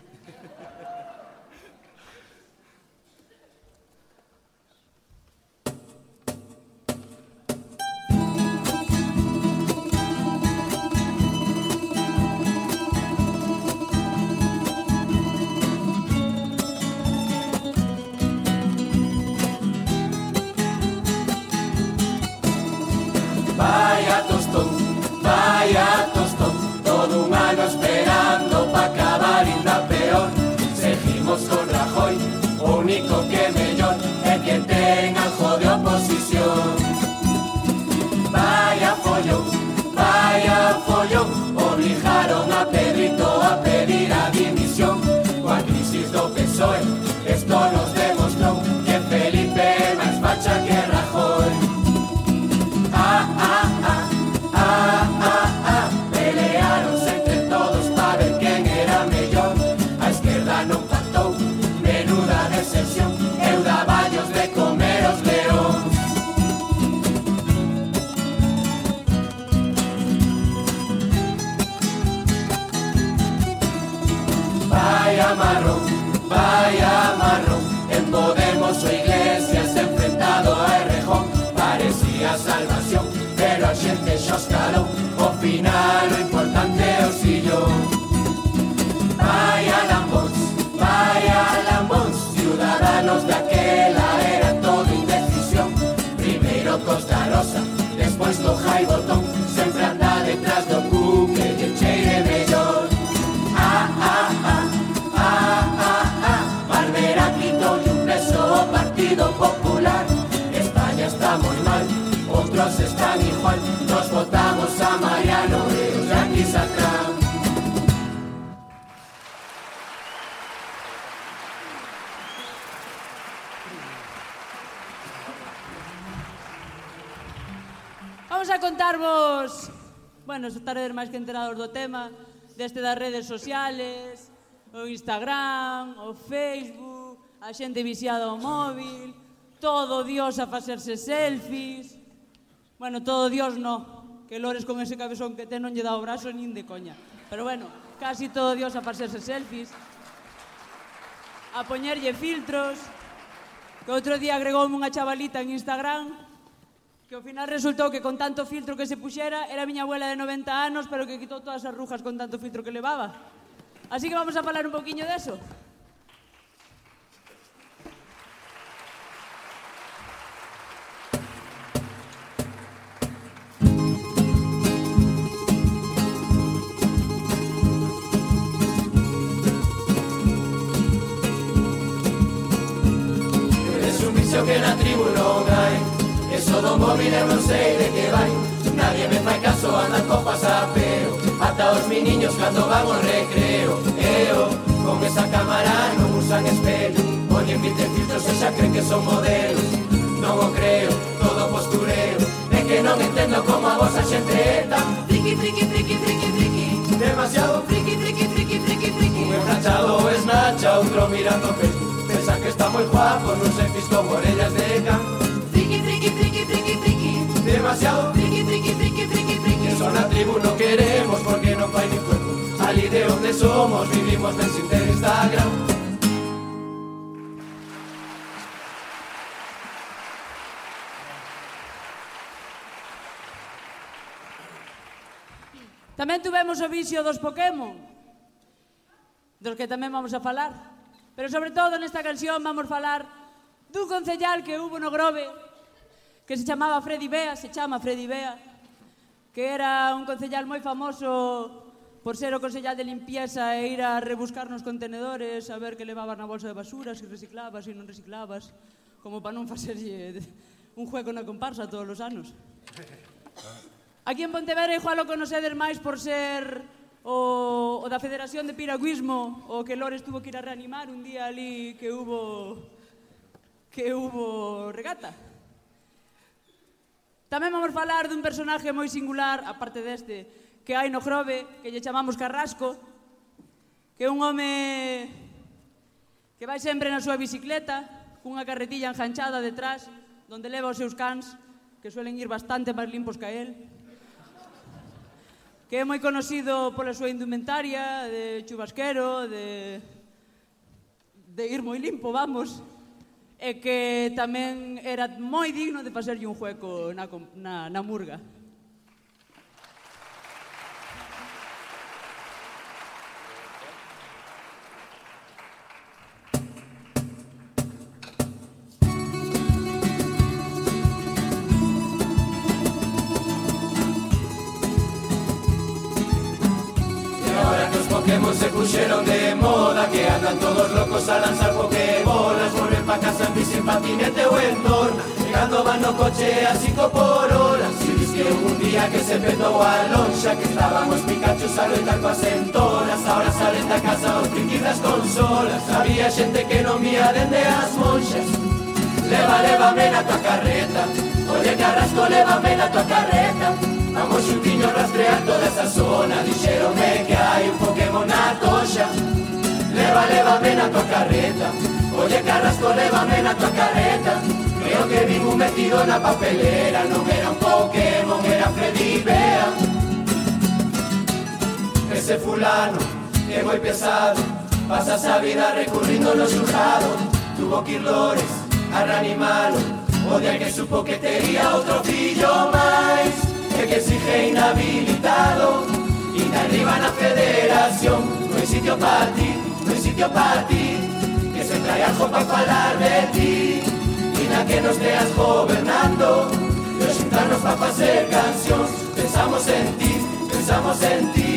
máis que enterados do tema, deste das redes sociales, o Instagram, o Facebook, a xente viciada ao móvil, todo Dios a facerse selfies, bueno, todo Dios no, que Lores con ese cabezón que ten non lle dá o brazo nin de coña, pero bueno, casi todo Dios a facerse selfies, a poñerlle filtros, que outro día agregoume unha chavalita en Instagram que ao final resultou que con tanto filtro que se puxera era a miña abuela de 90 anos, pero que quitou todas as rujas con tanto filtro que levaba. Así que vamos a falar un poquinho deso. Vicio que tribu solo móviles broncei de que vai Nadie me fai caso, andan co pasapeo Ata os miniños cando van ao recreo. Eo, con esa cámara non usan espelho Poñen vinte filtros e xa creen que son modelos. Non o creo, todo postureo. É que non entendo como a vosa xente eta Friki, friki, friki, friki, friki. Demasiado friki, friki, friki, friki, friki. Un es esnacha, outro mirando Facebook Pensa que está moi guapo, non se fisco orellas de campo demasiado friki, friki, friki, friki, friki. Eso na tribu no queremos porque non fai ni cuerpo. Ali de onde somos, vivimos ben sin ter Instagram. Tamén tuvemos o vicio dos Pokémon, dos que tamén vamos a falar. Pero sobre todo nesta canción vamos falar dun concellal que hubo no Grove, que se chamaba Freddy Bea, se chama Freddy Bea, que era un concellal moi famoso por ser o concellal de limpieza e ir a rebuscar nos contenedores, a ver que levabas na bolsa de basura, se reciclabas, se non reciclabas, como para non facerlle un juego na comparsa todos os anos. Aquí en Pontevedra igual o conocedes máis por ser o, o da Federación de Piragüismo, o que Lores tuvo que ir a reanimar un día ali que hubo que hubo regata. Tamén vamos falar dun personaje moi singular, aparte deste, que hai no Grove, que lle chamamos Carrasco, que é un home que vai sempre na súa bicicleta, cunha carretilla enganchada detrás, donde leva os seus cans, que suelen ir bastante máis limpos que él, que é moi conocido pola súa indumentaria, de chubasquero, de, de ir moi limpo, vamos, e que tamén era moi digno de facerlle un jueco na, na, na murga. Pokémon se puxeron de moda Que andan todos locos a lanzar Pokébolas Volver pa casa patinete ou en torna Chegando van no coche a cinco por hora. Si dis que un día que se petou a lonxa Que estábamos Pikachu a loitar coas entonas Ahora salen da casa os triquis das consolas Había xente que non vía dende as monxas Leva, levame na tua carreta. Oye carrasco, levame na tua carreta. Vamos xuntiño rastrear toda esa zona. Dixeronme que hai un Pokémon na toxa Leva, levame na tua carreta. Oye carrasco, levame na tua carreta Creo que vimos metido na papelera. Non era un Pokémon, era Freddy Bea Ese fulano é moi pesado Pasa a vida recurrindo no xurrado Tuvo que ir Lores a reanimalo O día que supo que tería outro fillo máis E que exige inhabilitado. E de arriba na federación. No hai sitio pa ti, no hai sitio pa ti. Que se trae algo pa falar de ti E na que nos teas gobernando. E os xuntarnos pa facer cancións Pensamos en ti, pensamos en ti.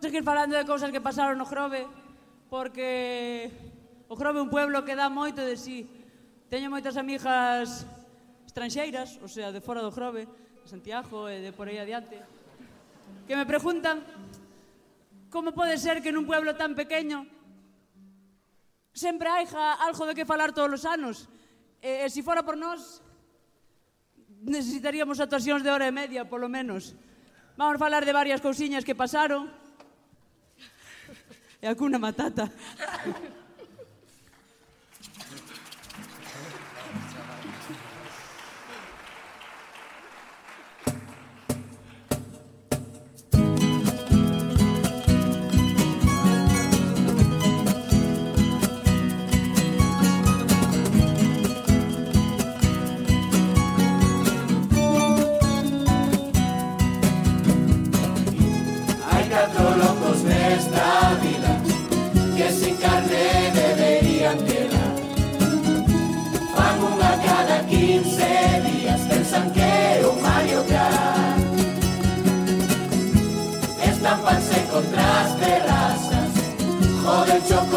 Seguir falando de cousas que pasaron no Grove porque O Grove é un pueblo que dá moito de si. Teño moitas amigas estranxeiras, o sea, de fora do Grove, de Santiago e de por aí adiante, que me preguntan como pode ser que nun pueblo tan pequeño sempre hai algo de que falar todos os anos. E, e se fora por nós, necesitaríamos actuacións de hora e media, polo menos. Vamos falar de varias cousiñas que pasaron. E alcuna matata.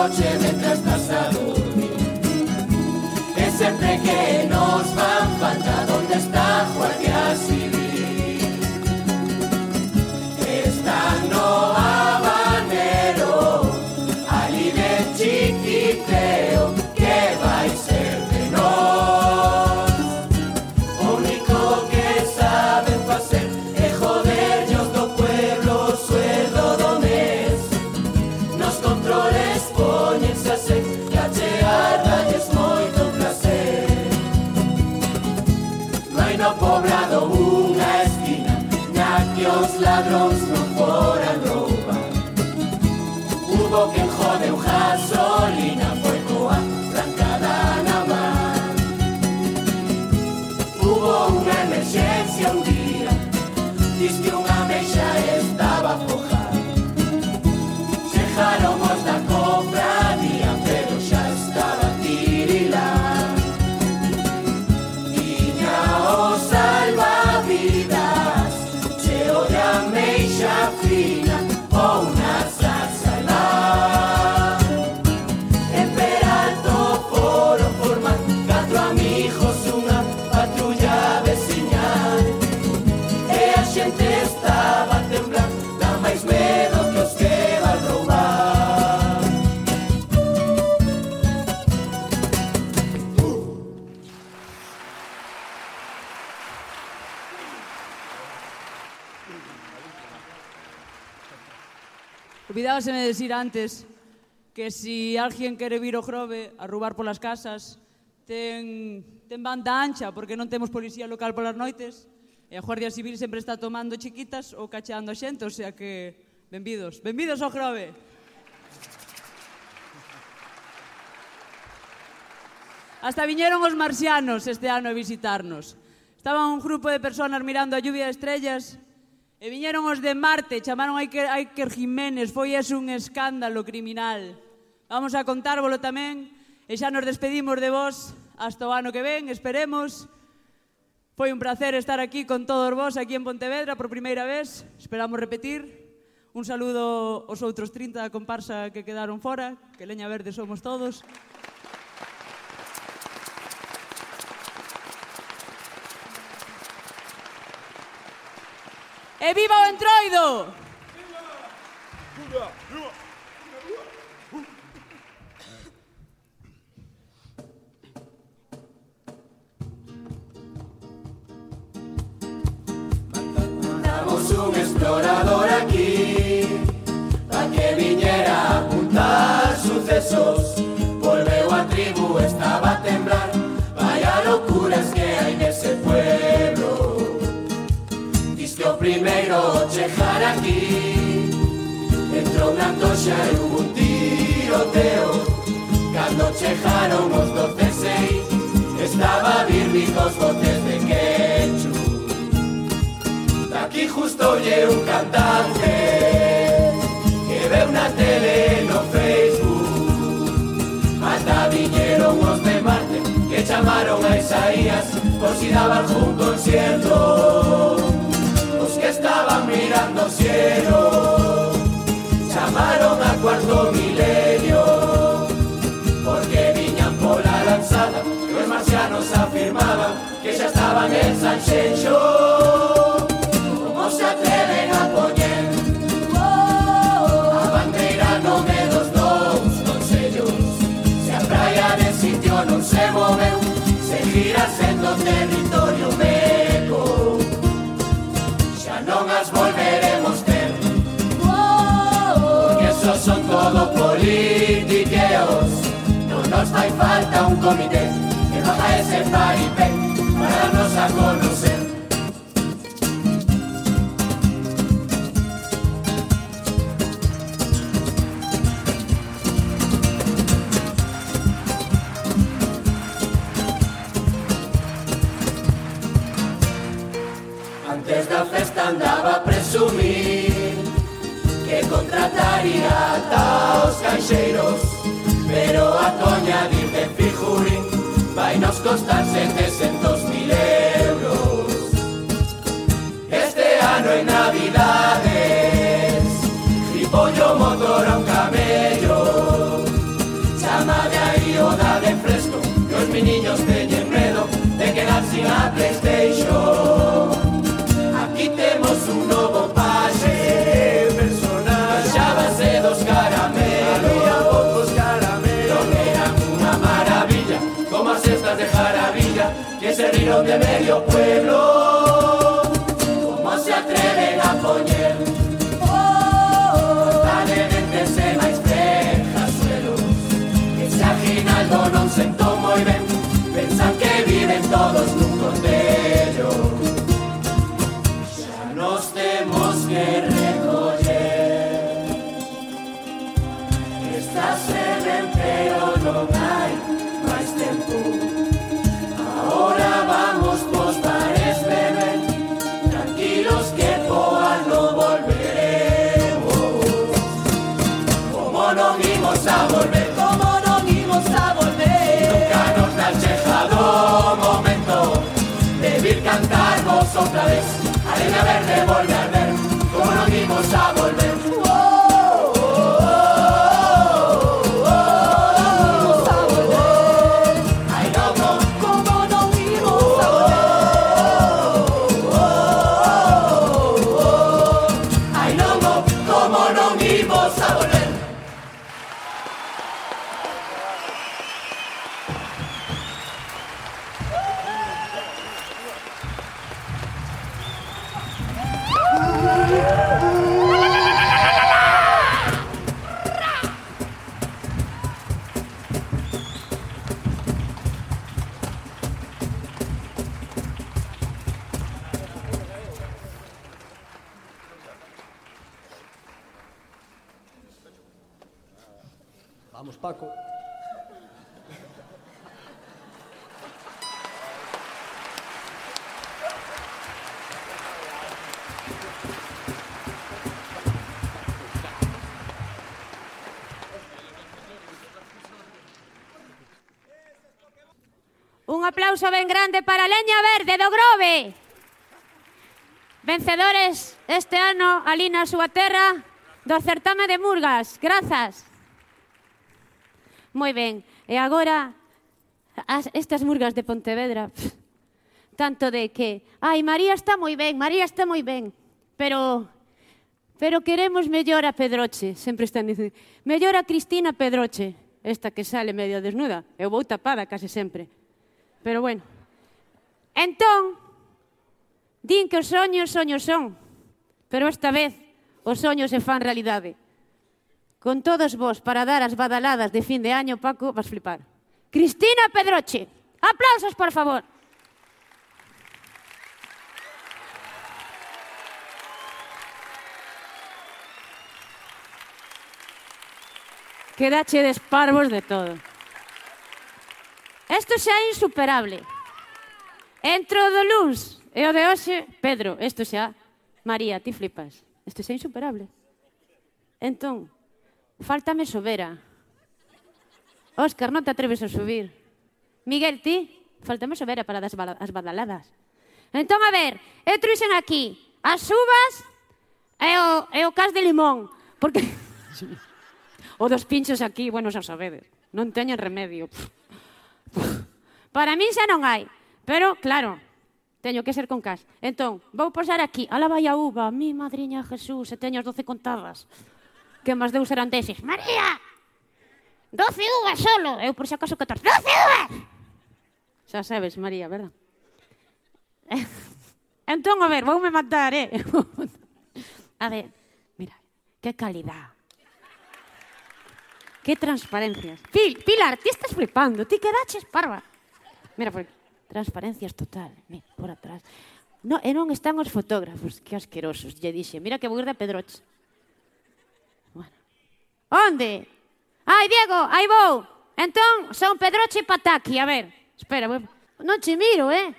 noche Olvidáseme decir antes que si alguén quere vir o Grove a roubar polas casas, ten, ten banda ancha, porque non temos policía local polas noites, e a Guardia Civil sempre está tomando chiquitas ou cacheando a xente, o sea que, benvidos, benvidos ao Grove. Hasta viñeron os marcianos este ano a visitarnos. Estaba un grupo de personas mirando a lluvia de estrellas E viñeron os de Marte, chamaron a Iker, a Iker Jiménez, foi es un escándalo criminal. Vamos a contárvolo tamén, e xa nos despedimos de vos hasta o ano que ven, esperemos. Foi un placer estar aquí con todos vos aquí en Pontevedra por primeira vez, esperamos repetir. Un saludo aos outros 30 da comparsa que quedaron fora, que leña verde somos todos. E viva o Entroido! Mandamos un explorador aquí Pa' que viñera a apuntar sucesos. Volveu a tribu, estaba a temblar. Vaya locuras que hai nese pueblo primeiro chegar aquí Entrou na toxa e hubo un tiroteo Cando chegaron os doce sei Estaba Birbi cos botes de ketchup Aquí justo oye un cantante que ve una tele no Facebook. Ata viñeron os de Marte que chamaron a Isaías por si daban un concierto. Mirando cielo chamaron a cuarto milenio porque viñan pola lanzada e os marcianos afirmaban que xa estaban en Sanxenxo. Como se atreven a poñer A bandeira no me dos dous consellos Se a praia de sitio non se moveu Seguirá sendo territorio son todo politiqueos. Non nos fai falta un comité Que baja ese paripé Para darnos a conocer. Antes da festa andaba a presumir contrataría ata os caixeiros Pero a coña dir de figurín Vai nos costar 700 mil euros. Este ano en Navidades Ripollo motor a un camello Chama de aí o da de fresco Que os miniños teñen medo De quedar sin a Playstation. Aquí temos un novo de jaravilla Que se riron de medio pueblo. Como se atreven a poñer Corta de dentes e máis suelos Que se aginaldo non sentou moi ben Pensan que viven todos nun condello cantarnos outra vez. A leña verde volve a arder Como non imos a volver grande para Leña Verde do Grove. Vencedores este ano ali na súa terra do certame de Murgas. Grazas. Moi ben. E agora as, estas Murgas de Pontevedra, pff, tanto de que, ai, María está moi ben, María está moi ben, pero pero queremos mellor a Pedroche, sempre están dicendo, mellor a Cristina Pedroche, esta que sale medio desnuda, eu vou tapada case sempre. Pero bueno, Entón, din que os soños soños son, pero esta vez os soños se fan realidade. Con todos vos para dar as badaladas de fin de año, Paco, vas flipar. Cristina Pedroche, aplausos, por favor. Quedache desparvos de todo. Esto xa é insuperable. Entro do luns. E o de hoxe, Pedro, isto xa, María, ti flipas. Isto xa é insuperable. Entón, faltame sobera. Óscar, non te atreves a subir. Miguel, ti, faltame sobera para das as badaladas. Entón, a ver, eu truixen aquí as uvas e o, e o cas de limón. Porque... o dos pinchos aquí, bueno, xa sabedes. Non teñen remedio. Para min xa non hai. Pero, claro, teño que ser con cas. Entón, vou posar aquí, ala vai a uva, mi madriña Jesús, e teño as doce contadas. Que máis deus eran deses. María, doce uvas solo. Eu, por si acaso, 14. Doce uvas! Xa sabes, María, verdad? entón, a ver, voume matar, eh? a ver, mira, que calidad. Que transparencias. Pil, Pilar, ti estás flipando, ti quedaches parva. Mira por aquí. Transparencias total, mira, por atrás. No, e non están os fotógrafos, que asquerosos. Lle dixe, mira que burda Pedroche. Bueno. Onde? Ai, Diego, aí vou. Entón, son Pedroche e Pataki, a ver. Espera, vou... non che miro, eh?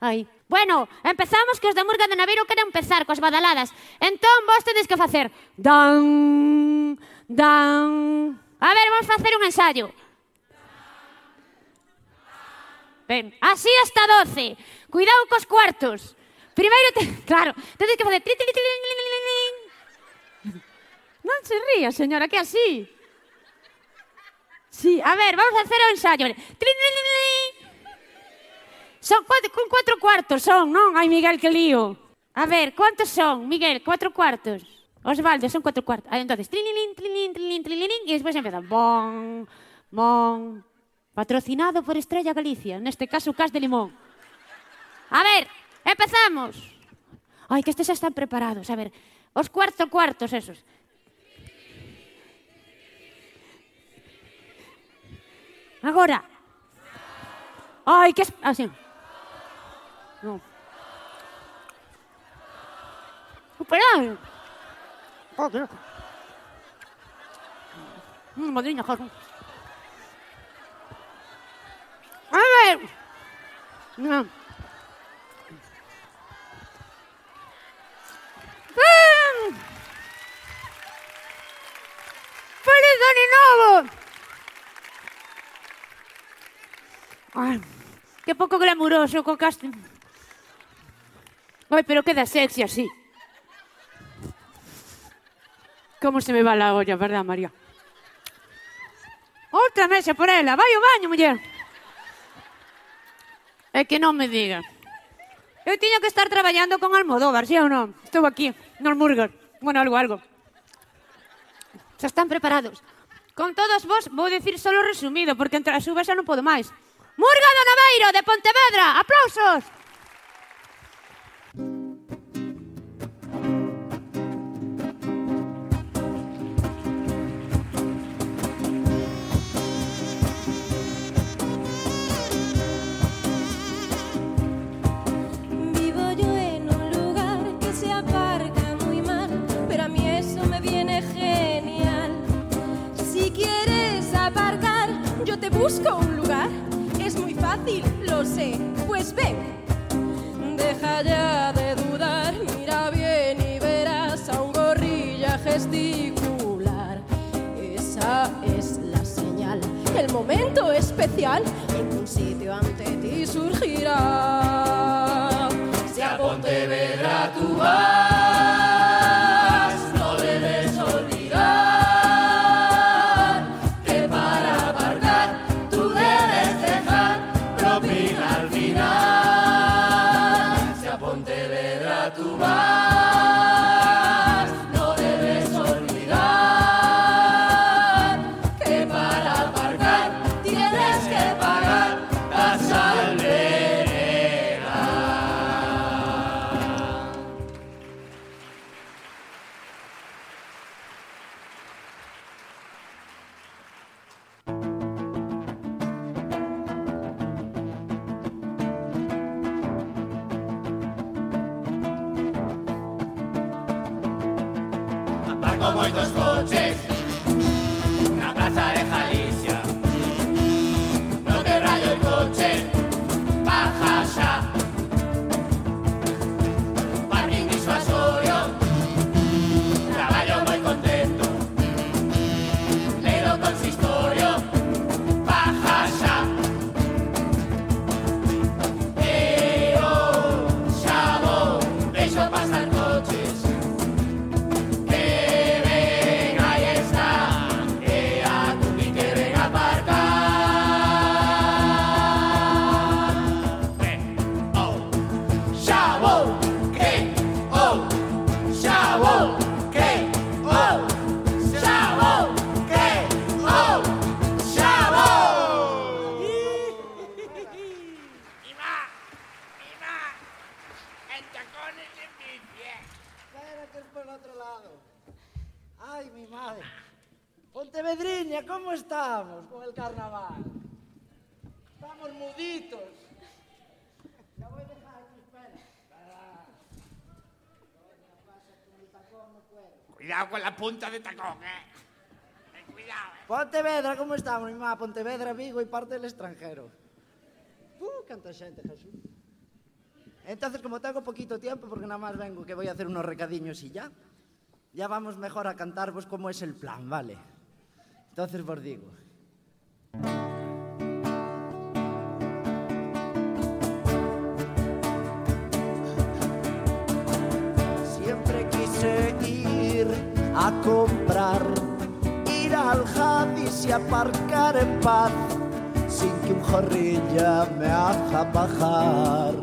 Ai. Bueno, empezamos que os da Murga de Naveiro queren empezar cos badaladas. Entón, vos tedes que facer dan, dan. A ver, vamos facer un ensaio. Ben, así hasta 12. Cuidado cos cuartos. Primeiro, te... claro, tedes que facer... Non se ría, señora, que así. Sí, a ver, vamos a hacer o ensayo. Son cuatro, con cuatro cuartos, son, non? Ai, Miguel, que lío. A ver, quantos son, Miguel? Cuatro cuartos. Osvaldo, son cuatro cuartos. Aí, entonces, trililín, trililín, trililín, trililín, e despois empezan. Bon, bon, Patrocinado por Estrella Galicia, neste caso Cas de Limón. A ver, empezamos. Ai, que estes están preparados. A ver, os cuarto cuartos esos. Agora. Ai, que... Es... Ah, Así. Non. Oh, perdón. Oh, joder. Mm, Madriña, joder. A ver. No. ¡Ven! ¡Feliz! Ay, qué poco glamuroso co casting. Ay, pero queda sexy así. ¿Cómo se me va la olla, verdad, María? Outra mesa por ela. Vai ao baño, muller. É que non me diga. Eu tiño que estar traballando con Almodóvar, xa ¿sí ou non? Estou aquí, nos Murger. Bueno, algo, algo. Xa están preparados. Con todos vos vou dicir solo resumido, porque entre as uvas xa non podo máis. Murga do Naveiro, de Pontevedra, aplausos! busco un lugar? Es muy fácil, lo sé. Pues ven, deja ya de dudar, mira bien y verás a un gorrilla gesticular. Esa es la señal, el momento especial en un sitio ante ti surgirá. Si a Pontevedra tu vas. Estamos con el carnaval? Estamos muditos. Ya voy a dejar aquí, espera. Cuidado con la punta de tacón, eh. Cuidado, eh. Pontevedra, ¿cómo estamos, mi mamá? Pontevedra, Vigo y parte del extranjero. Uh, canta xente, Jesús. Entonces, como tengo poquito tiempo, porque nada más vengo que voy a hacer unos recadiños y ya, ya vamos mejor a cantarvos cómo es el plan, ¿vale? Entonces vos digo. Siempre quise ir a comprar, ir al Hadis y aparcar en paz, sin que un jorrilla me haga bajar.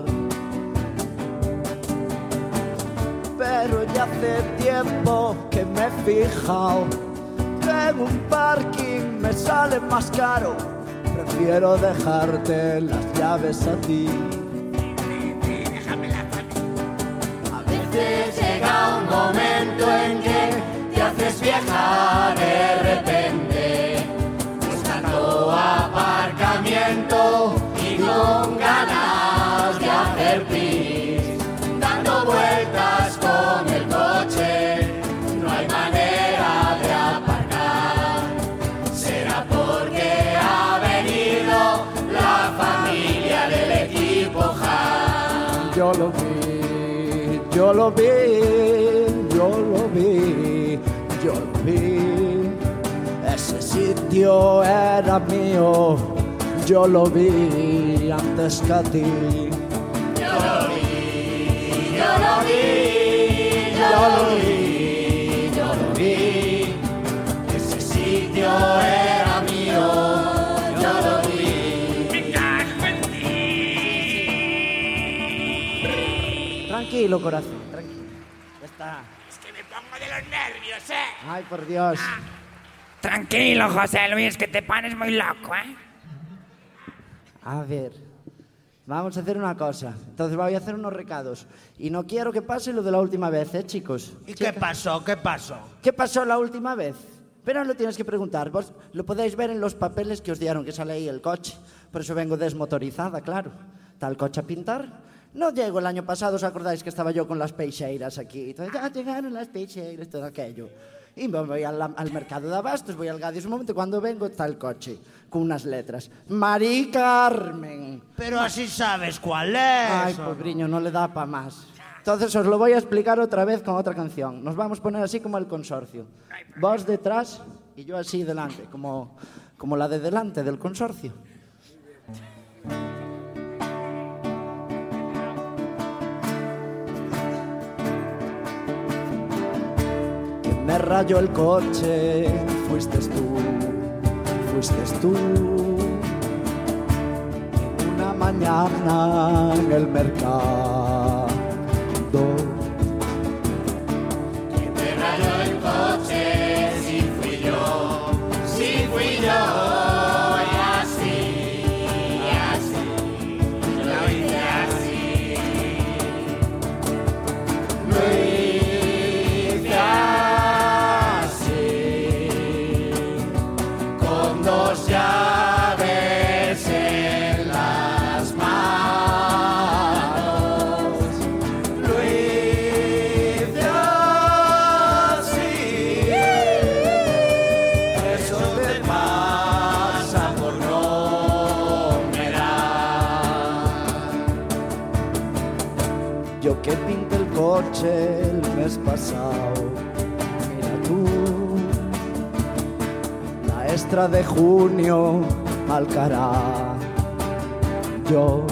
Pero ya hace tiempo que me he fijado en un parking me sale más caro. Prefiero dejarte las llaves a ti. A veces llega un momento en que te haces vieja de repente, buscando aparcamiento y con Yo lo vi, yo lo vi, yo lo vi, yo lo vi. Ese sitio era mío, yo lo vi antes que a ti. Yo lo vi, yo lo vi, yo lo vi, yo lo vi. Ese sitio era Tranquilo, corazón, tranquilo. Ya está. Es que me pongo de los nervios, eh. Ay, por Dios. Tranquilo, José Luis, que te pones muy loco, eh. A ver, vamos a hacer una cosa. Entonces voy a hacer unos recados. Y no quiero que pase lo de la última vez, ¿eh, chicos? ¿Y qué pasó? ¿Qué pasó? ¿Qué pasó la última vez? Pero no lo tienes que preguntar. Vos lo podéis ver en los papeles que os dieron, que sale ahí el coche. Por eso vengo desmotorizada, claro. El coche a pintar. Non llego el año pasado, os acordáis que estaba yo con las peixeiras aquí. Entonces, ah, ya llegaron las peixeiras, todo aquello. Y me voy al, al mercado de abastos, voy al Gadis un momento, cuando vengo está el coche, con unas letras. Mari Carmen. Pero así sabes cuál es. Ay, pobriño, no le da pa más. Entonces os lo voy a explicar otra vez con otra canción. Nos vamos a poner así como el consorcio. Vos detrás y yo así delante, como, como la de delante del consorcio. Rayó el coche, fuiste tú, fuiste tú. Una mañana en el mercado. El mes pasado, mira tú, la extra de junio, Alcará, yo.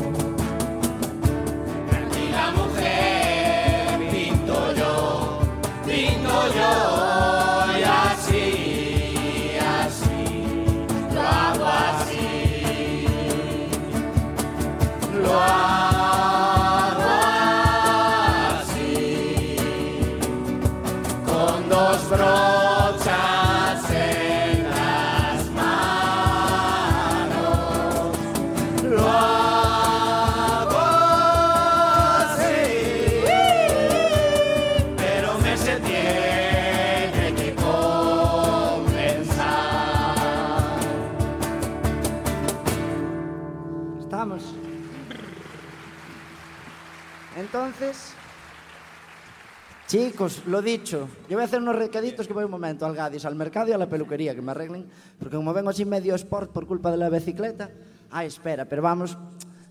Chicos, lo dicho, yo voy a hacer unos recaditos que voy un momento al Gadis, al mercado y a la peluquería, que me arreglen, porque como vengo así medio sport por culpa de la bicicleta, ay, espera, pero vamos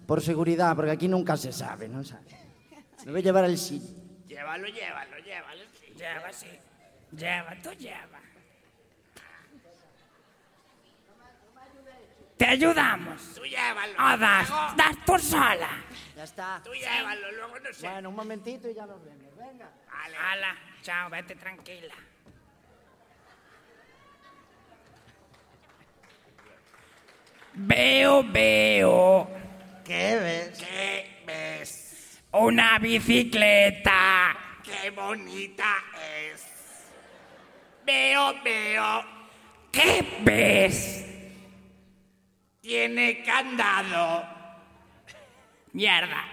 por seguridad, porque aquí nunca se sabe, ¿no sabe? Me voy a llevar el sitio. Llévalo, llévalo, llévalo. sí. Lleva, sí. Lleva, tú lleva. Te ayudamos. Tú llévalo. O das, luego- das tú sola. Ya está. Tú llévalo, luego no sé. Bueno, un momentito y ya nos vemos. Venga. Hala, chao, vete tranquila. Veo, veo. ¿Qué ves? ¿Qué ves? Una bicicleta. ¡Qué bonita es! Veo, veo. ¿Qué ves? Tiene candado. Mierda.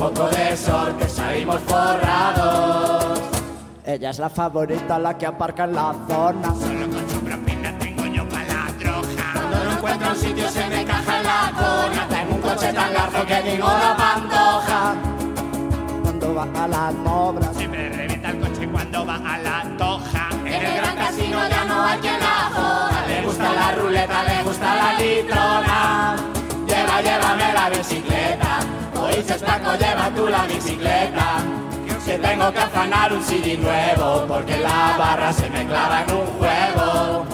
Poco de sol que salimos forrados. Ella es la favorita, la que aparca en la zona. Solo con su propina tengo yo para la troja. Cuando no encuentro un sitio se me encaja en la cona. Tengo un coche tan largo que digo la pantoja. Cuando va a las obras. Siempre revienta el coche cuando va a la toja. En el gran casino ya no hay quien la joda. Le gusta la ruleta, le gusta la litrona. Llévame la bicicleta. Oíste, Paco, lleva tú la bicicleta. Que tengo que afanar un CD nuevo porque la barra se me clava en un juego.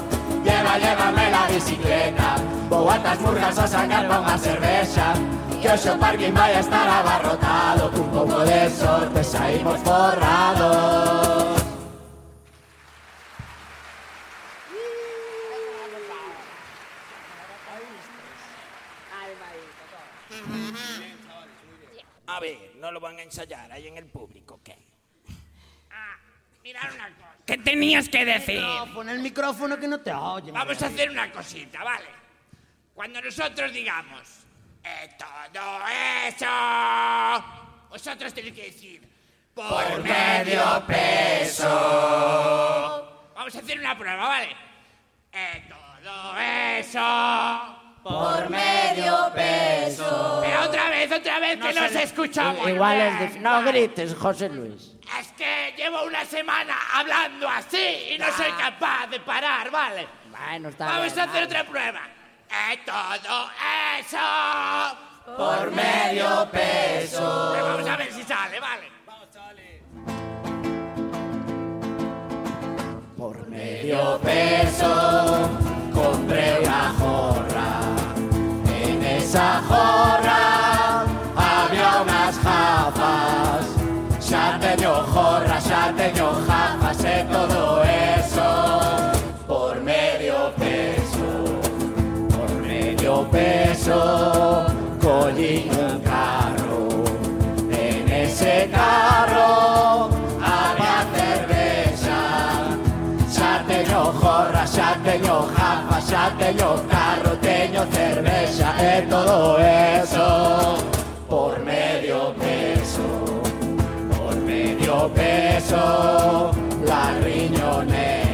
Lleva, llévame la bicicleta. Voy cuantas murgas a sacar pa' unha cervexa Que hoxe o parking vai a estar abarrotado Cun pouco de sorte saímos forrados A ver, no lo van a ensayar ahí en el público, ¿qué? Mirad una cosa. ¿Qué tenías que decir? Pon el micrófono que no te oyen. Vamos a hacer una cosita, ¿vale? Cuando nosotros digamos eh, todo eso, vosotros tenéis que decir por, Por medio peso. Vamos a hacer una prueba, ¿vale? Eh, todo eso. Por medio peso. Pero otra vez, otra vez, que no se escuchamos. Igual es difícil. No grites, José Luis. Es que llevo una semana hablando así y no soy capaz de parar, ¿vale? Bueno, está Vamos bien, a hacer vale. otra prueba. Eh, todo eso. Por medio peso. Pero vamos a ver si sale, ¿vale? Por medio peso compré una jorra. Esa jorra había unas gafas. Xa teño jorra, xa teño gafas e todo eso. Por medio peso, por medio peso, collí un carro. En ese carro había cerveza. Xa teño jorra, xa teño gafas, xa teño carro, teño cervexa todo eso por medio peso, por medio peso, la riñonera,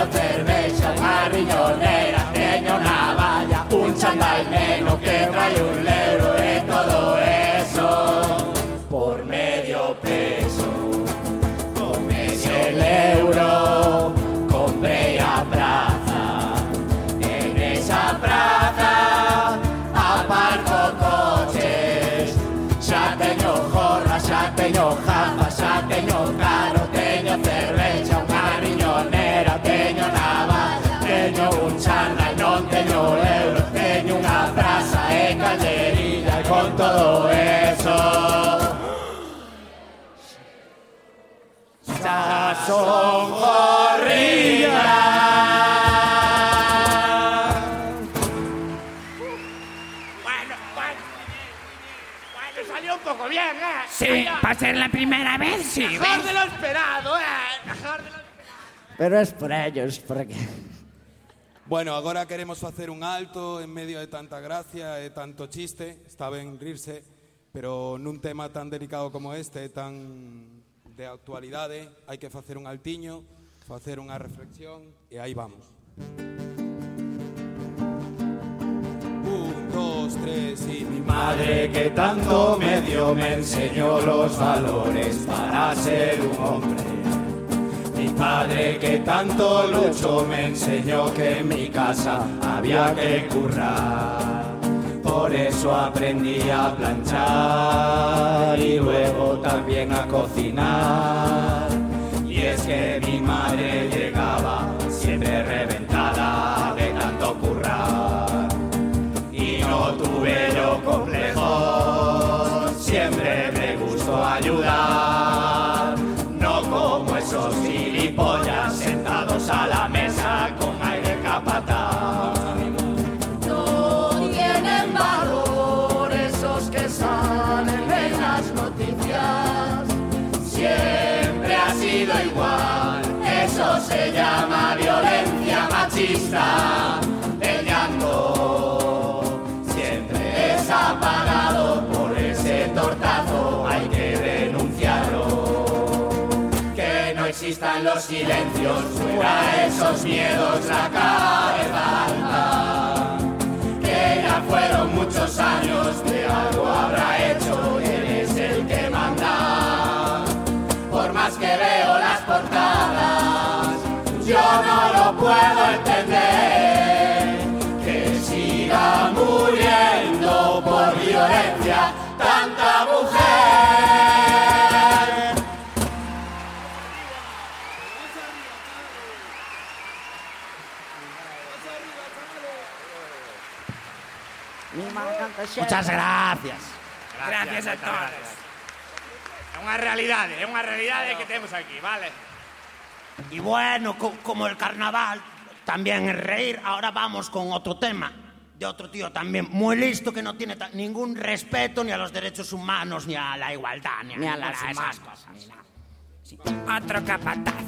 teño cervexa, unha riñonera, teño navalla, un chándal neno que trae un Sí, Salió para ser la primera vez, sí. Mejor de lo esperado, ¿eh? Mejor de lo Pero es por ellos, porque... Bueno, agora queremos facer un alto en medio de tanta gracia e tanto chiste, está ben rirse, pero nun tema tan delicado como este, tan de actualidade, hai que facer un altiño, facer unha reflexión e aí vamos. Un, dos, tres y mi Madre que tanto me dio me enseñó los valores para ser un hombre. Mi padre que tanto luchó me enseñó que en mi casa había que currar. Por eso aprendí a planchar y luego también a cocinar. Y es que mi madre llegaba siempre reventada de tanto currar y no tuve yo complejos. Siempre me gustó ayudar, no como esos gilipollas sentados a la mesa con aire capataz. Se llama violencia machista. El llanto siempre es apagado por ese tortazo, hay que denunciarlo. Que no existan los silencios, fuera esos miedos la cabeza alta. Que ya fueron muchos años, de algo habrá hecho, eres el que manda. Por más que veo las portadas, yo no lo puedo entender. Que siga muriendo por violencia tanta mujer. Muchas gracias. Gracias a todos. É unha realidade, é unha realidade que temos aquí, vale? Y bueno, co- como el carnaval también es reír, ahora vamos con otro tema de otro tío también muy listo que no tiene ningún respeto ni a los derechos humanos, ni a la igualdad, ni a, Ni a ninguna los de esas humanos. cosas. Sí. Otro capataz.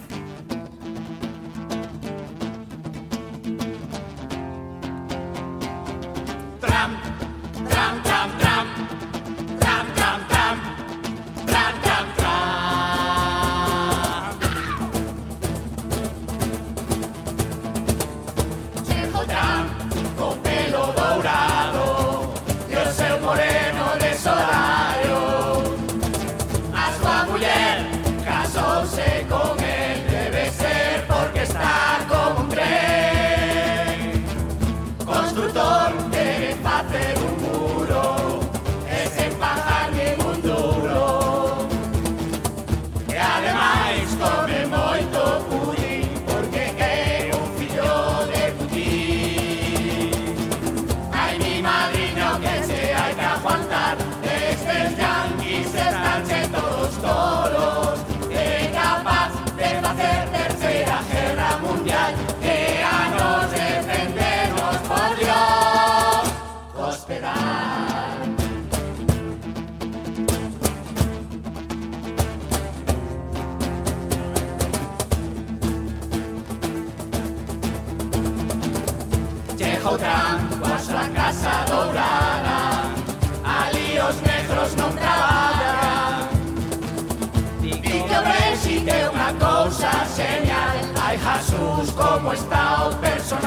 Tram, tram, tram, tram, como está o personal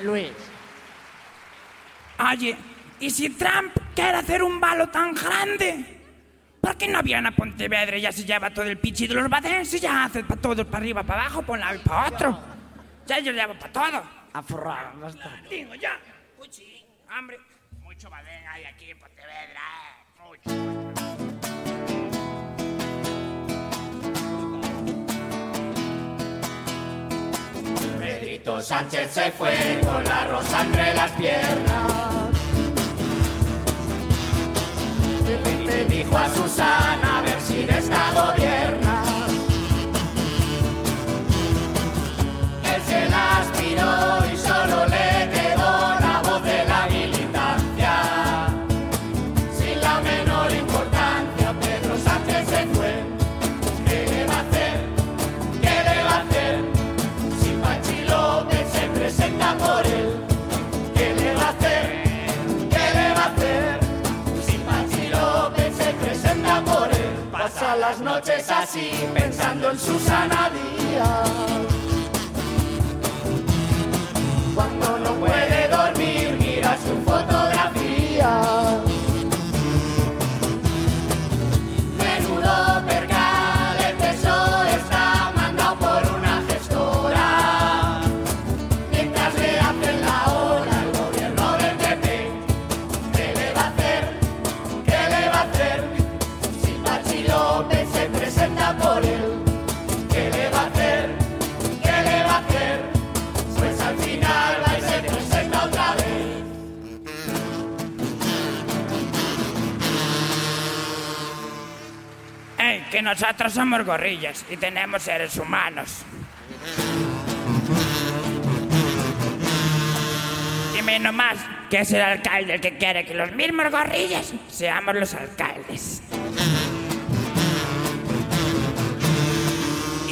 Luis. Oye, ¿y si Trump quiere hacer un balo tan grande? ¿Por qué no viene a Pontevedra y ya se lleva todo el pichi de los badenses y ya hace para todos, para arriba, para abajo, para un lado y para otro? Ya yo llevo para todo. A forrar, basta. Digo, ya. Hambre. Mucho badén hay aquí en Pontevedra, eh. Mucho. Sánchez se fue con la rosa entre las piernas. Le dijo a Susana a ver si de esta gobierna. Él se la aspiró y solo le noches así pensando en Susana Díaz. Cuando no puede dormir, mira su fotografía. Nosotros somos gorrillas y tenemos seres humanos. Y menos más que es el alcalde el que quiere que los mismos gorrillas seamos los alcaldes.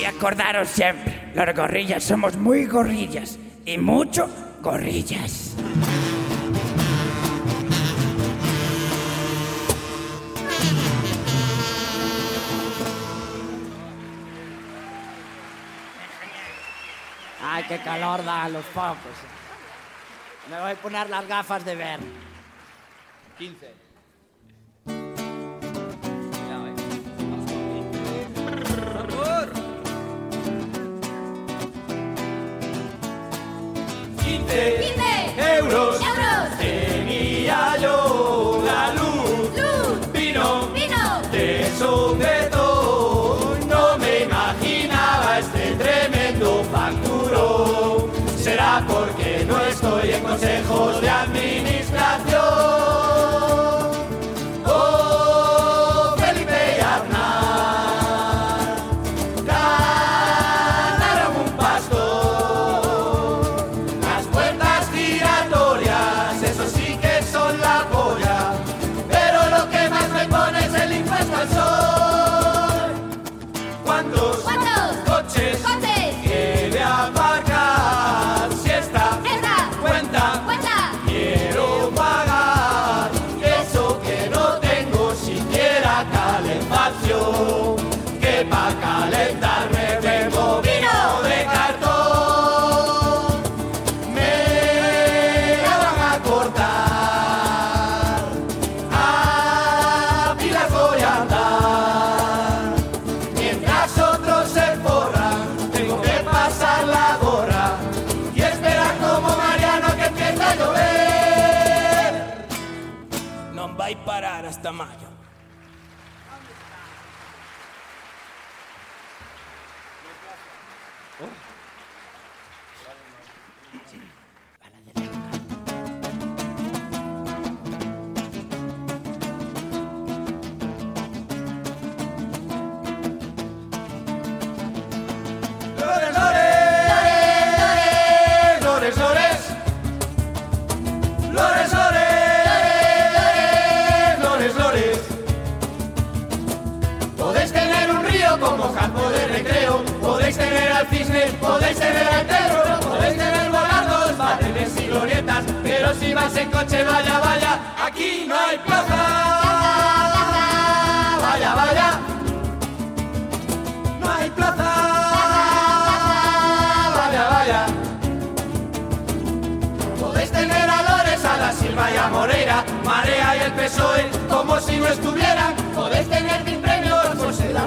Y acordaros siempre, los gorrillas somos muy gorrillas y mucho gorrillas. Ay, qué calor dan los focos. Me voy a poner las gafas de ver. 15. euros, tenía yo la luz, vino, de todo. Porque no estoy en consejos de administración.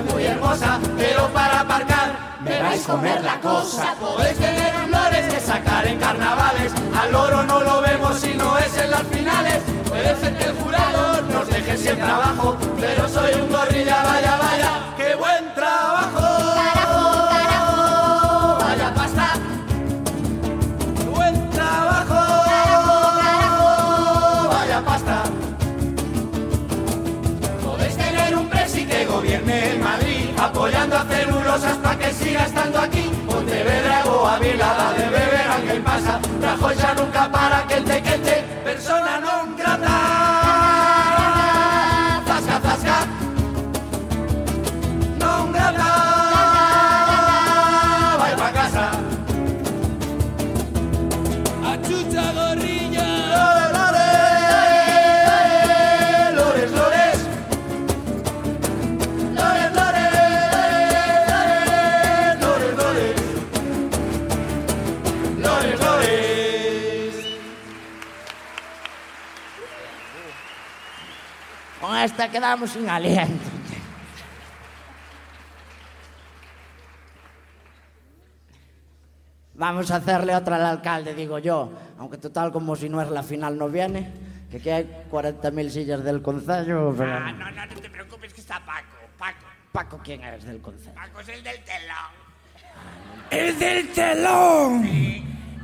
Muy hermosa, pero para aparcar me vais a comer la cosa. Podéis tener un Lores que sacar en carnavales, al loro no lo vemos si no es en las finales. Puede ser que el jurado nos deje siempre abajo, pero soy un gorrilla, vaya, vaya, estando aquí. Pontevedra o Ávila, de beber Ángel pasa. Rajoy ya nunca para que el tequete, Esta quedamos sin aliento. Vamos a hacerle otra al alcalde, digo yo. Aunque total, como si no es la final, no viene. Que aquí hay 40.000 sillas del concello. pero- Ah, no, no, no te preocupes que está Paco. Paco. Paco, ¿quién eres del concello? Paco es el del telón. ¡El del telón!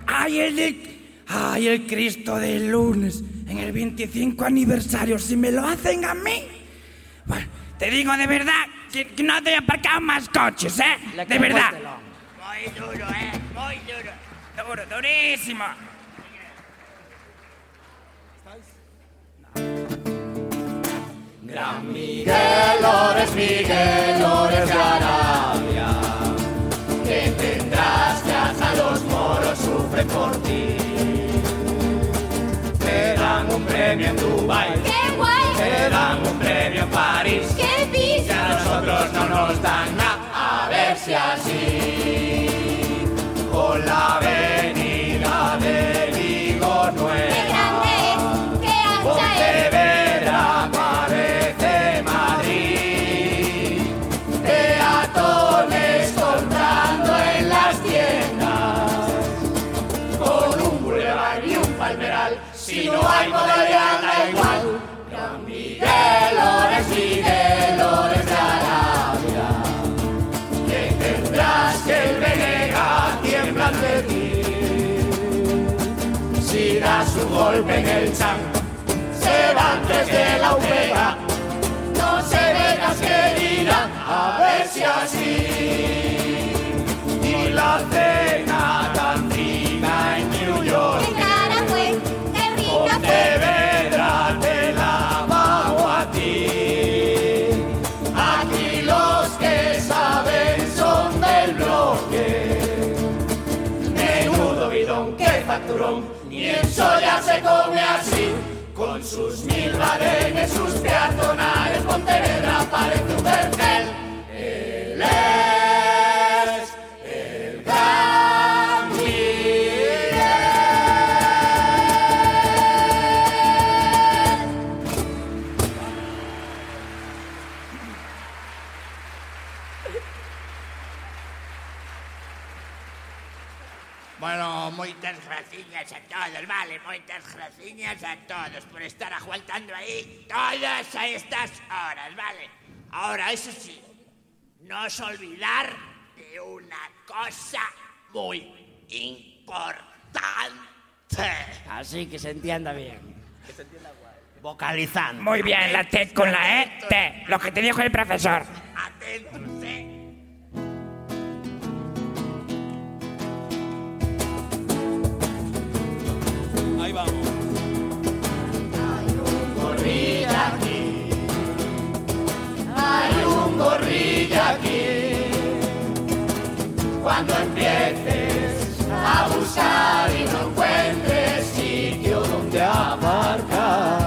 ¡Ay, el del... ¡Ay, el Cristo del lunes! En el 25 aniversario, si me lo hacen a mí. Bueno, te digo de verdad que, que no te aparcado más coches, ¿eh? Le De verdad. Muy duro, eh, muy duro. Duro, durísimo. Gran Miguel, Ores Miguel, Ores de Arabia, que tendrás que hasta los moros sufren por ti. Dan un premio en Dubai, ¡Qué guay! te dan un premio en París, ¡Qué pis! y a nosotros no nos dan nada. A ver si así, das un golpe en el chan, se van tres de la upega. No se veas querida, a ver si así. Y la Soya se come así. Con sus mil barenes, sus peatonales, Pontevedra parece un vergel. Moitas graciñas a todos, vale, moitas graciñas a todos por estar aguantando aí todas a estas horas, vale. Ahora, eso sí, no os olvidar de una cosa muy importante. Así que se entienda bien. Que se entienda guay. Vocalizando. Muy bien, la T con la E, T. Lo que te dijo el profesor. Atentos, eh. Ahí vamos. gorrilla aquí. Hay un gorrilla aquí. Cuando empieces a buscar y no encuentres sitio donde aparcar,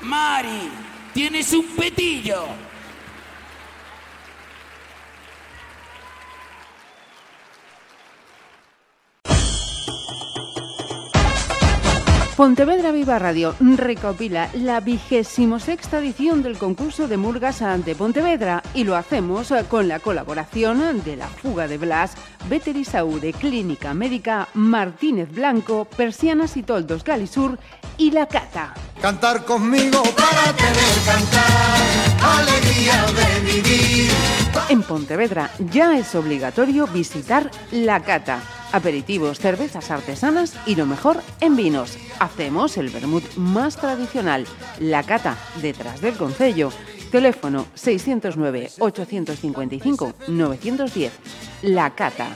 Mari, tienes un petillo. Pontevedra Viva Radio recopila la vigésimo sexta edición del concurso de Murgas ante Pontevedra y lo hacemos con la colaboración de la Fuga de Blas, Veterisau de Clínica Médica, Martínez Blanco, Persianas y Toldos Galisur y La Cata. Cantar conmigo para tener cantar, alegría de vivir. En Pontevedra ya es obligatorio visitar La Cata. Aperitivos, cervezas artesanas y lo mejor en vinos. Hacemos el vermut más tradicional, La Cata, detrás del Concello. Teléfono 609 855 910. La Cata.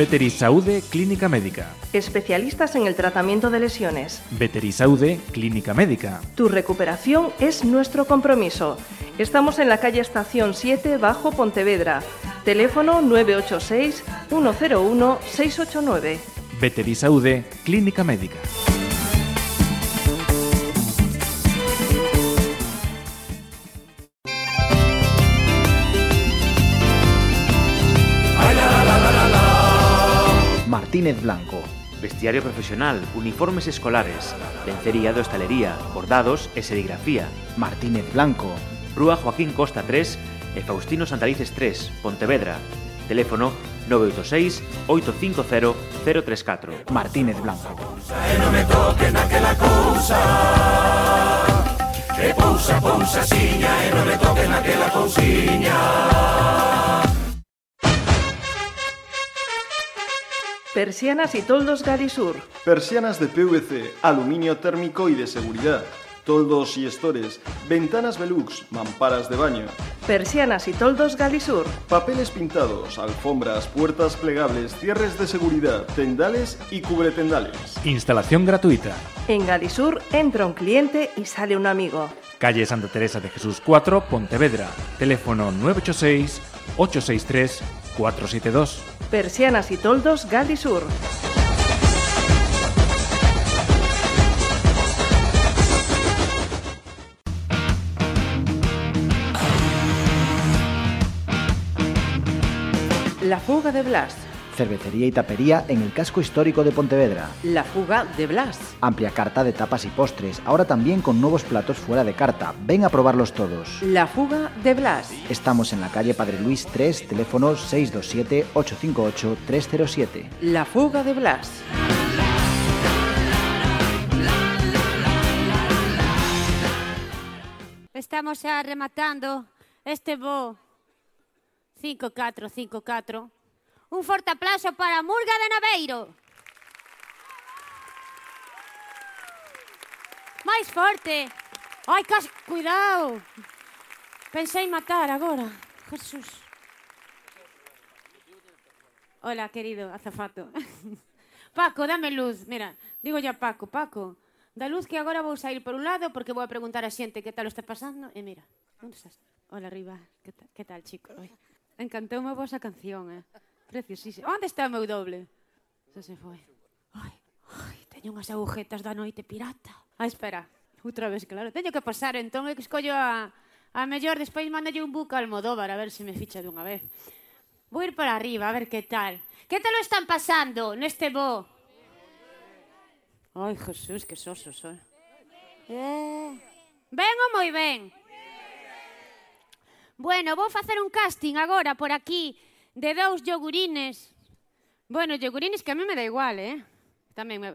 Veterisaude Clínica Médica. Especialistas en el tratamiento de lesiones. Veterisaude Clínica Médica. Tu recuperación es nuestro compromiso. Estamos en la calle Estación 7, Bajo Pontevedra. Teléfono 986 101 689. Veterisaude Clínica Médica. Martínez Blanco. Vestiario profesional, uniformes escolares, lencería de hostalería, bordados e serigrafía. Martínez Blanco. Rúa Joaquín Costa 3 e Faustino Santalices 3, Pontevedra. Teléfono 986 850 034. Martínez Blanco. E non me toquen aquela cousa Que pousa, pousa, siña E non me toquen aquela cousiña Persianas y toldos Galisur. Persianas de PVC, aluminio térmico y de seguridad. Toldos y estores, ventanas Velux, mamparas de baño. Persianas y toldos Galisur. Papeles pintados, alfombras, puertas plegables, cierres de seguridad, tendales y cubretendales. Instalación gratuita. En Galisur entra un cliente y sale un amigo. Calle Santa Teresa de Jesús 4, Pontevedra. Teléfono 986 863 472. Persianas y toldos Galisur. La fuga de Blas. Cervecería y tapería en el casco histórico de Pontevedra. La fuga de Blas. Amplia carta de tapas y postres, ahora también con nuevos platos fuera de carta. Ven a probarlos todos. La fuga de Blas. Estamos en la calle Padre Luis 3, teléfono 627-858-307. La fuga de Blas. Estamos xa rematando este bo 5454. Un forte aplauso para Murga de Naveiro. Máis forte. Ai, cas... Cuidado. Pensei matar agora. Jesús. Hola, querido azafato. Paco, dame luz. Mira, digo ya Paco, Paco, da luz que agora vou sair por un lado porque vou a preguntar a xente que tal o está pasando. E mira, onde estás? Hola, arriba. Que tal, que tal chico? Oi. Encantoume a vosa canción, eh? Preciosísimo. Onde está o meu doble? Xa se foi. Ai, ai, teño unhas agujetas da noite pirata. Ah, espera. Outra vez, claro. Teño que pasar, entón, é que escollo a, a mellor. Despois mandalle un buco al Modóvar, a ver se me ficha dunha vez. Vou ir para arriba, a ver que tal. Que tal o están pasando neste bo? Ai, Jesús, que sosos, son. eh. Ben ou moi ben? Bueno, vou facer un casting agora por aquí de dous yogurines. Bueno, yogurines que a mí me da igual, eh? Tamén, me,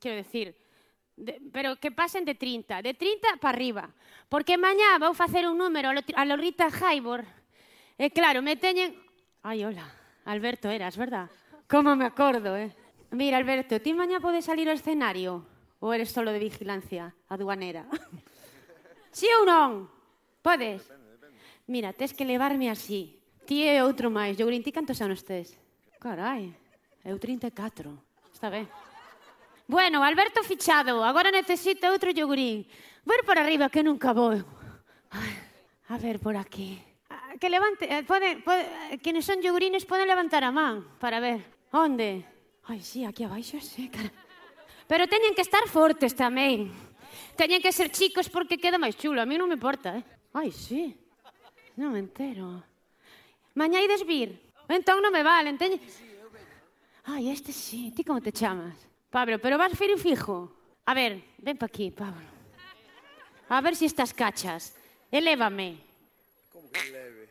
quero decir, de, pero que pasen de 30, de 30 para arriba. Porque mañá vou facer un número a Lorita Jaibor. E eh, claro, me teñen... Ai, hola, Alberto eras, verdad? Como me acordo, eh? Mira, Alberto, ti mañá podes salir ao escenario? Ou eres solo de vigilancia aduanera? sí ou non? Podes? Depende, depende. Mira, tes que levarme así. Ti é outro máis. Yo, ti cantos anos tes? Carai, eu 34. Está ben. Bueno, Alberto fichado. Agora necesito outro yogurín. Vou por arriba que nunca vou. Ay, a ver por aquí. Ah, que levante, eh, pode, pode, eh, quienes son yogurines poden levantar a man para ver. Onde? Ai, sí, aquí abaixo, sí, cara. Pero teñen que estar fortes tamén. Teñen que ser chicos porque queda máis chulo. A mí non me importa, eh? Ai, sí. Non me entero. Mañá ides vir? Entón non me valen, teñe... Ai, este sí, ti como te chamas? Pablo, pero vas firo fijo. A ver, ven pa aquí, Pablo. A ver si estas cachas. Elévame. Como que leve?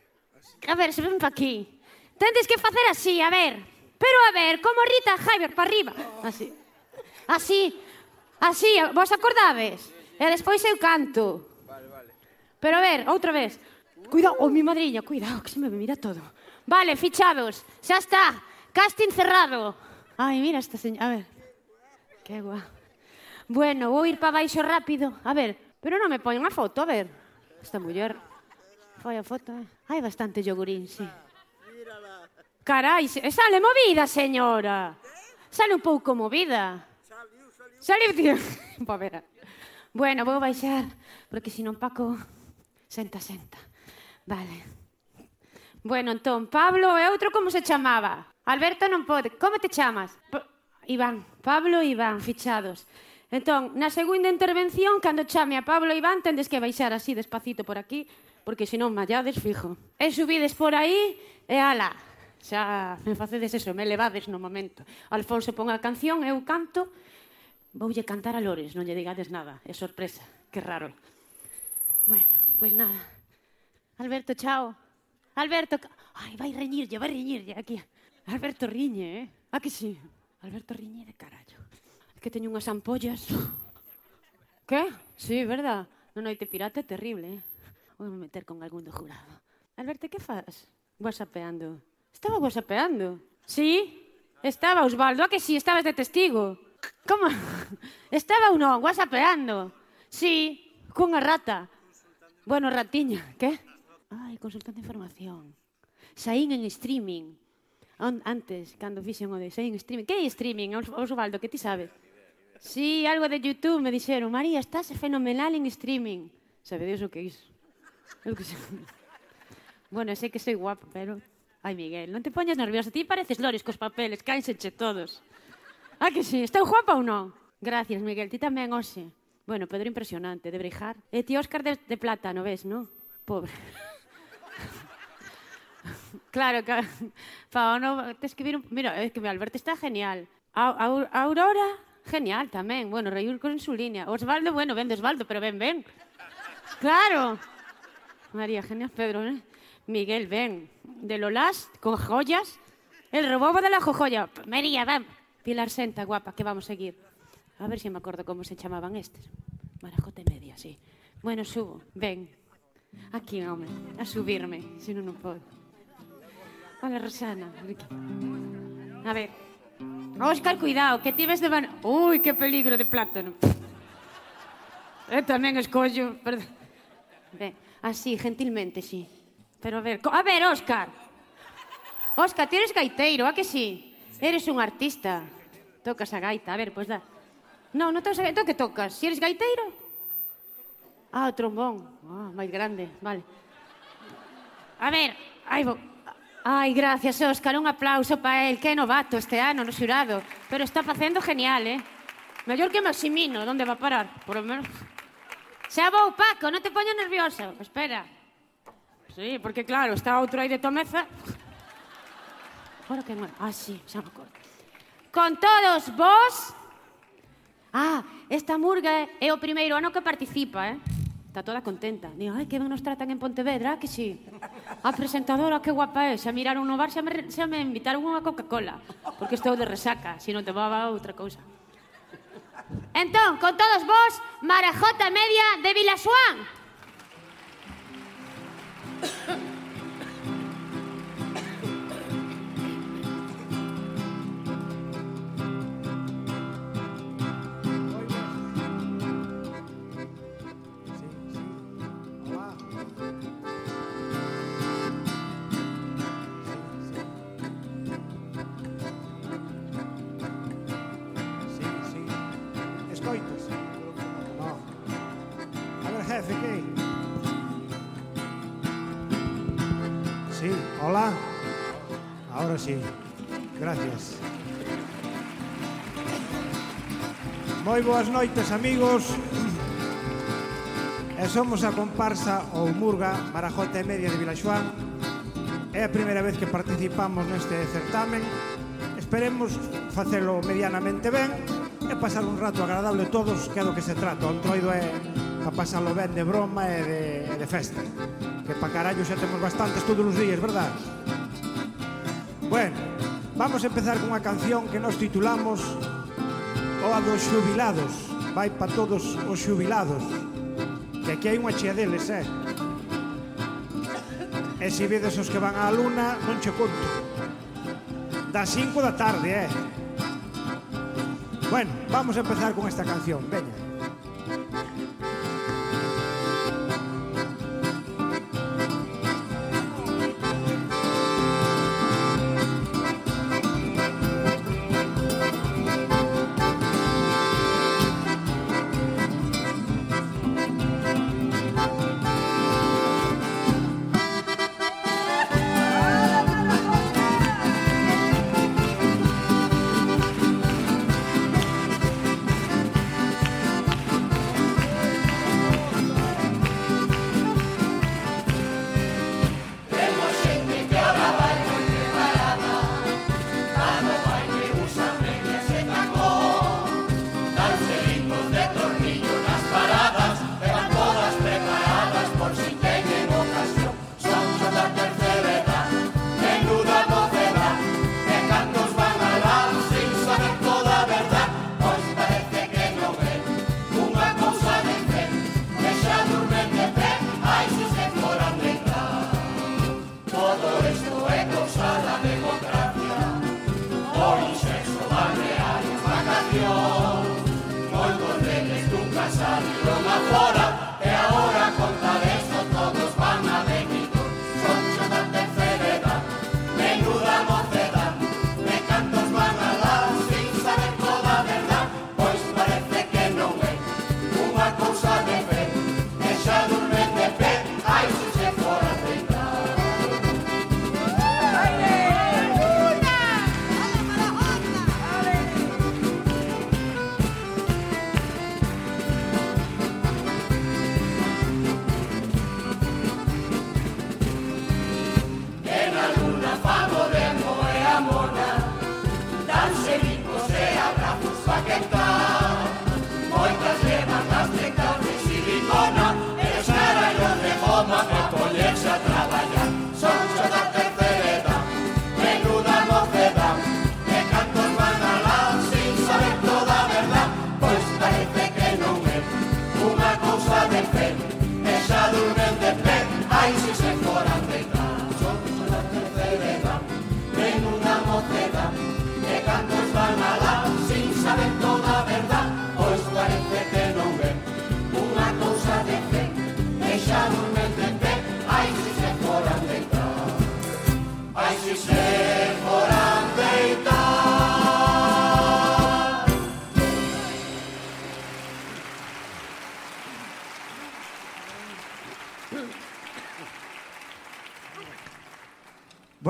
A ver, se ven pa aquí. Tendes que facer así, a ver. Pero a ver, como Rita Jaiber, pa arriba. Así. Así. Así, vos acordades? E despois eu canto. Vale, vale. Pero a ver, outra vez. Cuidado, oh, mi madriña, cuidado, que se me mira todo. Vale, fichados, xa está, casting cerrado. Ai, mira esta señora, a ver. Que guá. Bueno, vou ir para baixo rápido. A ver, pero non me poñen a foto, a ver. Esta muller. Foi a foto, eh. Hai bastante yogurín, sí. Carai, sale movida, señora. Sale un pouco movida. Saliu, tío. Pois ver. Bueno, vou baixar, porque senón Paco... Senta, senta. Vale. Bueno, entón, Pablo e outro como se chamaba? Alberto non pode. Como te chamas? P Iván. Pablo e Iván, fichados. Entón, na segunda intervención, cando chame a Pablo e Iván, tendes que baixar así despacito por aquí, porque senón mallades fijo. E subides por aí e ala. Xa me facedes eso, me levades no momento. Alfonso pon a canción, eu canto, voulle cantar a Lores, non lle digades nada, é sorpresa, que raro. Bueno, pois nada. Alberto, chao. Alberto, ai, vai reñirlle, vai reñirlle aquí. Alberto riñe, eh? A que sí? Alberto riñe de carallo. É que teño unhas ampollas. que? Sí, verdad? No noite pirata é terrible, eh? Vou me meter con algún do jurado. Alberto, que faz? Whatsappeando. Estaba whatsappeando. Sí? Estaba, Osvaldo. A que sí? Estabas de testigo. Como? Estaba ou non? Whatsappeando. Sí, cunha rata. Bueno, ratiña, que? Ai, consultando información. Saín en streaming. Antes, cando fixen o de saín en streaming. Que é streaming, Osvaldo, que ti sabes? Sí, algo de YouTube me dixeron. María, estás fenomenal en streaming. Sabedes o que é iso? Eu que sei. Bueno, sei que soy guapo, pero... Ai, Miguel, non te poñas nervioso. Ti pareces lores cos papeles, cánseche todos. Ah, que sí? Esteu guapa ou non? Gracias, Miguel, ti tamén hoxe. Bueno, Pedro impresionante, de brejar. E ti Óscar de, de plata, no ves, non? Pobre. Claro, que... Pa, no, te escribir un... Mira, es que Alberto está genial. A, a- Aurora, genial tamén. Bueno, reír con su línea. Osvaldo, bueno, ven de Osvaldo, pero ven, ven. Claro. María, genial, Pedro, ¿eh? Miguel, ven. De Lolas, con joyas. El robobo de la jojoya. María, ven. Pilar Senta, guapa, que vamos a seguir. A ver si me acuerdo cómo se chamaban estes. Marajote media, sí. Bueno, subo. Ven. Aquí, home, a subirme, se non non podo. Hola, Rosana. A ver. Óscar, cuidado, que tives de van... Ui, que peligro de plátano. Eu eh, tamén escollo, perdón. Ben, así, gentilmente, sí. Pero a ver, a ver, Óscar. Óscar, ti eres gaiteiro, a que sí? Eres un artista. Tocas a gaita, a ver, pois pues da. Non, non tocas a gaita, que tocas? Si eres gaiteiro? Ah, o trombón. Ah, máis grande, vale. A ver, ai, bo... ai, gracias, Óscar, un aplauso para el, que novato este ano no xurado, pero está facendo genial, eh? Mellor que Maximino, onde va parar? Por lo menos... Xa vou, Paco, non te poño nervioso. Espera. Sí, porque claro, está outro aí de Tomeza. Ahora que non... Ah, sí, xa me acordo. Con todos vos... Ah, esta murga é o primeiro ano que participa, eh? Está toda contenta. Digo, ai, que ben nos tratan en Pontevedra, que si? A presentadora, que guapa é. Xa miraron no bar, xa me, xa me invitaron unha Coca-Cola. Porque estou de resaca, se non te tomaba outra cousa. Entón, con todos vos, Marajota Media de Vilasuán. Moi boas noites, amigos. E somos a comparsa ou Murga, Marajota e Media de Vilaxoán. É a primeira vez que participamos neste certamen. Esperemos facelo medianamente ben e pasar un rato agradable todos, que é do que se trata. O entroido é para pasarlo ben de broma e de, e de festa. Que pa carallo xa temos bastantes todos os días, verdad? Bueno, vamos a empezar con unha canción que nos titulamos o a dos xubilados. Vai pa todos os xubilados. Que aquí hai unha chea deles, eh. E se vedes os que van á luna non che conto. Das 5 da tarde, eh. Bueno, vamos a empezar con esta canción, veña.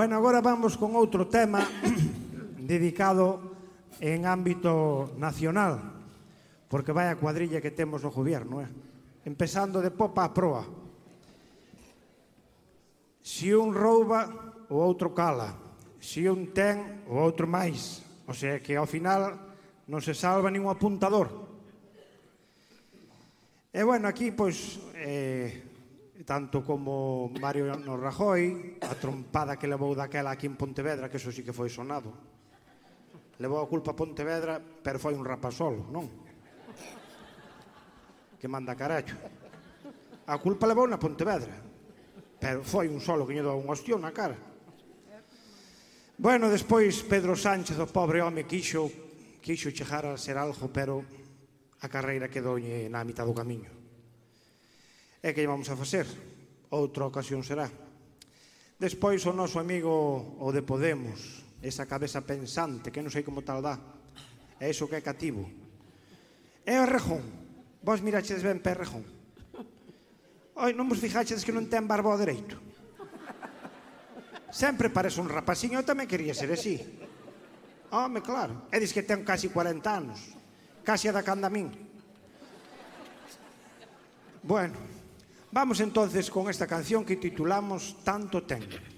Bueno, agora vamos con outro tema dedicado en ámbito nacional, porque vai a cuadrilla que temos no goberno, eh? empezando de popa a proa. Si un rouba, o outro cala. Si un ten, o outro máis. O sea que ao final non se salva nin un apuntador. E bueno, aquí pois eh, tanto como Mariano Rajoy, a trompada que levou daquela aquí en Pontevedra, que eso sí que foi sonado. Levou a culpa a Pontevedra, pero foi un rapasolo, non? Que manda carallo. A culpa levou na Pontevedra, pero foi un solo que lle dou un ostión na cara. Bueno, despois Pedro Sánchez, o pobre home, quixo, quixo chegar a ser algo, pero a carreira quedoulle na mitad do camiño. E que vamos a facer? Outra ocasión será. Despois o noso amigo o de Podemos, esa cabeza pensante que non sei como tal dá. É iso que é cativo. É o Rejón. Vos mirachedes ben per Rejón. Oi, non vos fijachedes que non ten barba ao dereito. Sempre parece un rapaciño, eu tamén quería ser así. Home, claro. E dis que ten casi 40 anos. Casi a da canda min. Bueno, Vamos entonces con esta canción que titulamos Tanto Tengo.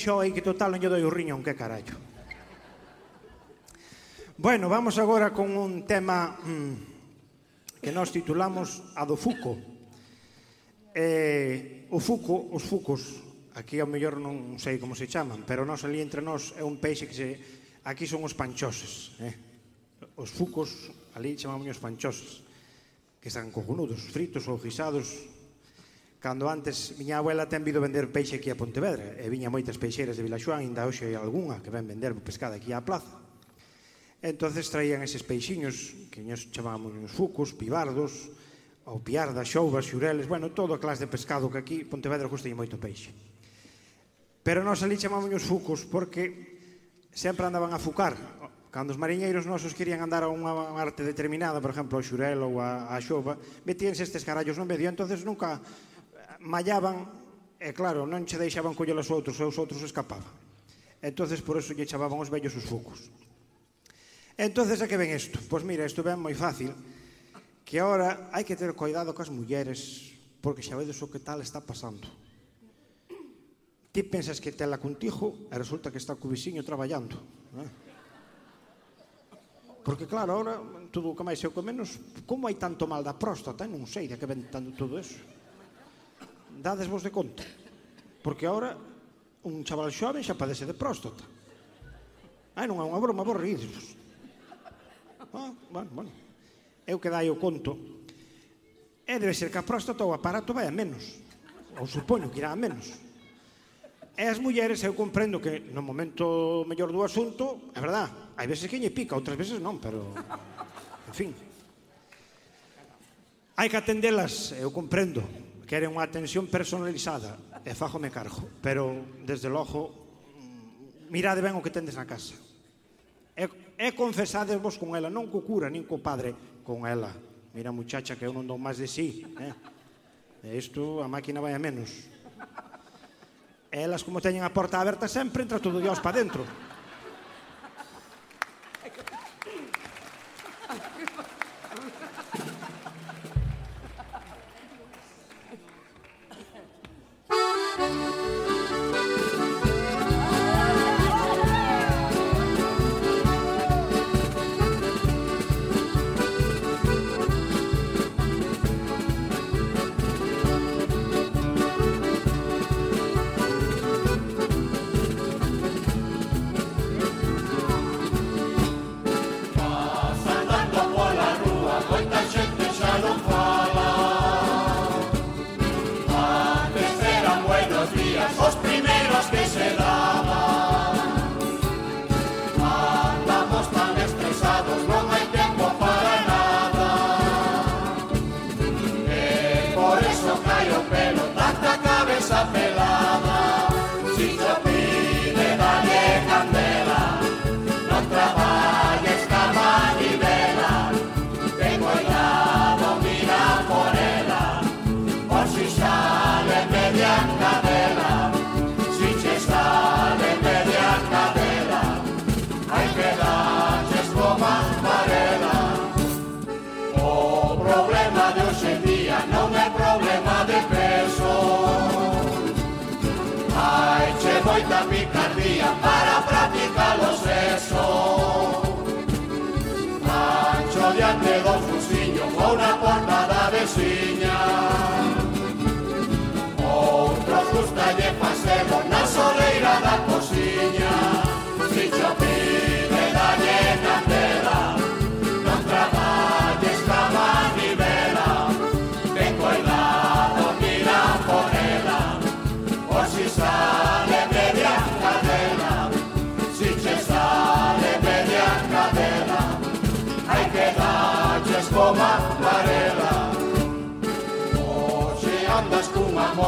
deixo aí que total non lle doi o riñón, que carallo. Bueno, vamos agora con un tema mm, que nós titulamos a do Fuco. Eh, o Fuco, os Fucos, aquí ao mellor non sei como se chaman, pero nós ali entre nós é un peixe que se... Aquí son os panchoses, eh? Os Fucos, ali chamamos os panchoses, que están cojonudos, fritos ou guisados, Cando antes, miña abuela ten vido vender peixe aquí a Pontevedra e viña moitas peixeiras de Vilaxoán, ainda hoxe hai algunha que ven vender pescada aquí á plaza. Entonces traían eses peixiños que nos chamamos uns fucos, pibardos, ou piardas, xouvas, xureles, bueno, todo a clase de pescado que aquí Pontevedra custa moito peixe. Pero nós ali chamamos os fucos porque sempre andaban a fucar. Cando os mariñeiros nosos querían andar a unha arte determinada, por exemplo, ao xurel ou a, a xova, metíanse estes carallos no medio, entonces nunca mallaban e claro, non che deixaban coller os outros, e os outros escapaban. Entonces por eso lle chamaban os vellos os focos. Entonces a que ven isto? Pois mira, isto ven moi fácil, que agora hai que ter cuidado coas mulleres, porque xa vedes o que tal está pasando. Ti pensas que tela contigo e resulta que está co vixiño traballando. Né? Porque claro, ahora, todo o que máis e o que menos, como hai tanto mal da próstata? Non sei de que ven tanto todo eso dades vos de conta. Porque ahora un chaval xoven xa padece de próstata. Ai, non é unha broma, vos rídeos. Ah, bueno, bueno. Eu que dai o conto. E debe ser que a próstata o aparato vai a menos. Ou supoño que irá a menos. E as mulleres eu comprendo que no momento mellor do asunto, é verdad, hai veces que lle pica, outras veces non, pero... En fin. Hai que atendelas, eu comprendo, queren unha atención personalizada e fájome cargo, pero desde logo mirade ben o que tendes na casa. E, e confesadevos con ela, non co cura, nin co padre, con ela. Mira, muchacha, que eu non dou máis de sí. Eh? E isto, a máquina vai a menos. Elas, como teñen a porta aberta sempre, entra todo Dios para dentro.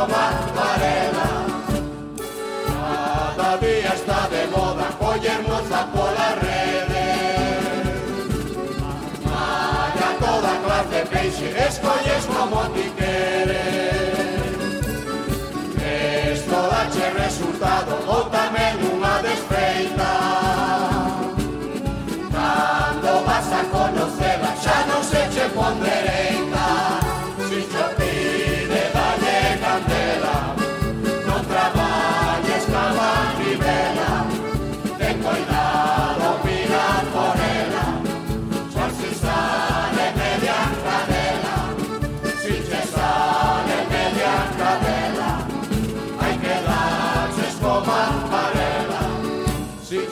Paloma Varela. Cada día está de moda, joya hermosa por las redes. Vaya toda clase, peixeresco y es como ti queres. Esto dache resultado, o tamén unha desfeita.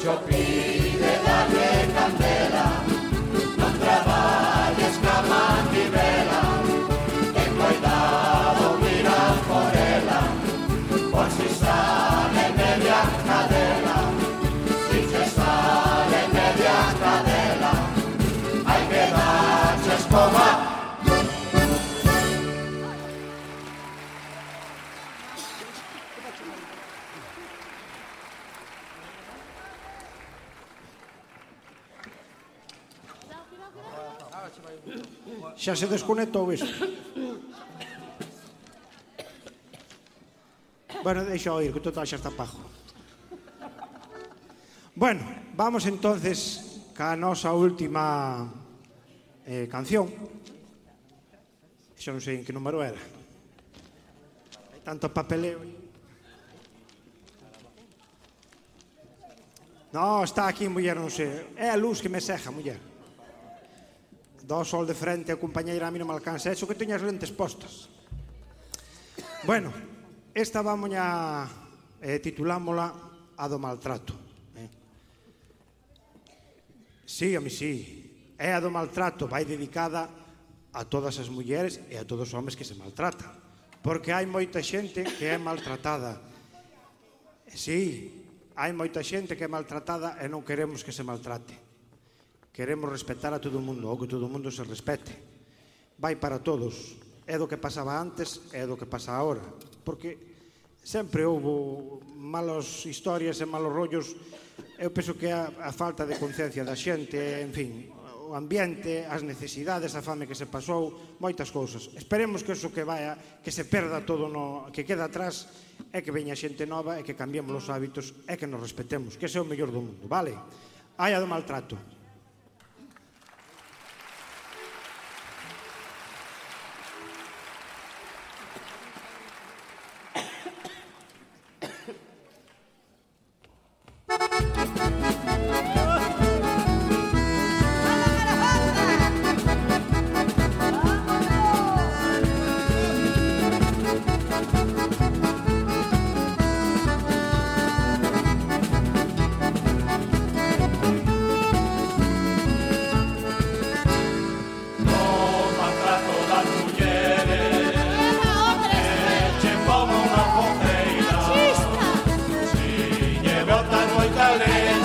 σιωπή. Και καντέλα να τραβάγες καμάν τη βέλα. Xa se desconectou iso. bueno, deixa oír, que total xa está pajo. Bueno, vamos entonces ca nosa última eh, canción. Xa non sei en que número era. Hai tanto papeleo. No, está aquí, muller, non sei. É a luz que me seja, muller do sol de frente a compañeira a mí non me alcanza. Eso que teñas lentes postas. Bueno, esta vamoña eh, titulámola a do maltrato. Eh. Sí, a mí sí. É a do maltrato, vai dedicada a todas as mulleres e a todos os homes que se maltratan. Porque hai moita xente que é maltratada. Sí, hai moita xente que é maltratada e non queremos que se maltrate. Queremos respetar a todo o mundo, ou que todo o mundo se respete. Vai para todos. É do que pasaba antes, é do que pasa agora. Porque sempre houve malas historias e malos rollos. Eu penso que a, a falta de conciencia da xente, en fin, o ambiente, as necesidades, a fame que se pasou, moitas cousas. Esperemos que eso que vaya, que se perda todo no que queda atrás, é que veña xente nova, é que cambiemos os hábitos, é que nos respetemos, que ese é o mellor do mundo, vale? Haia do maltrato. Hallelujah.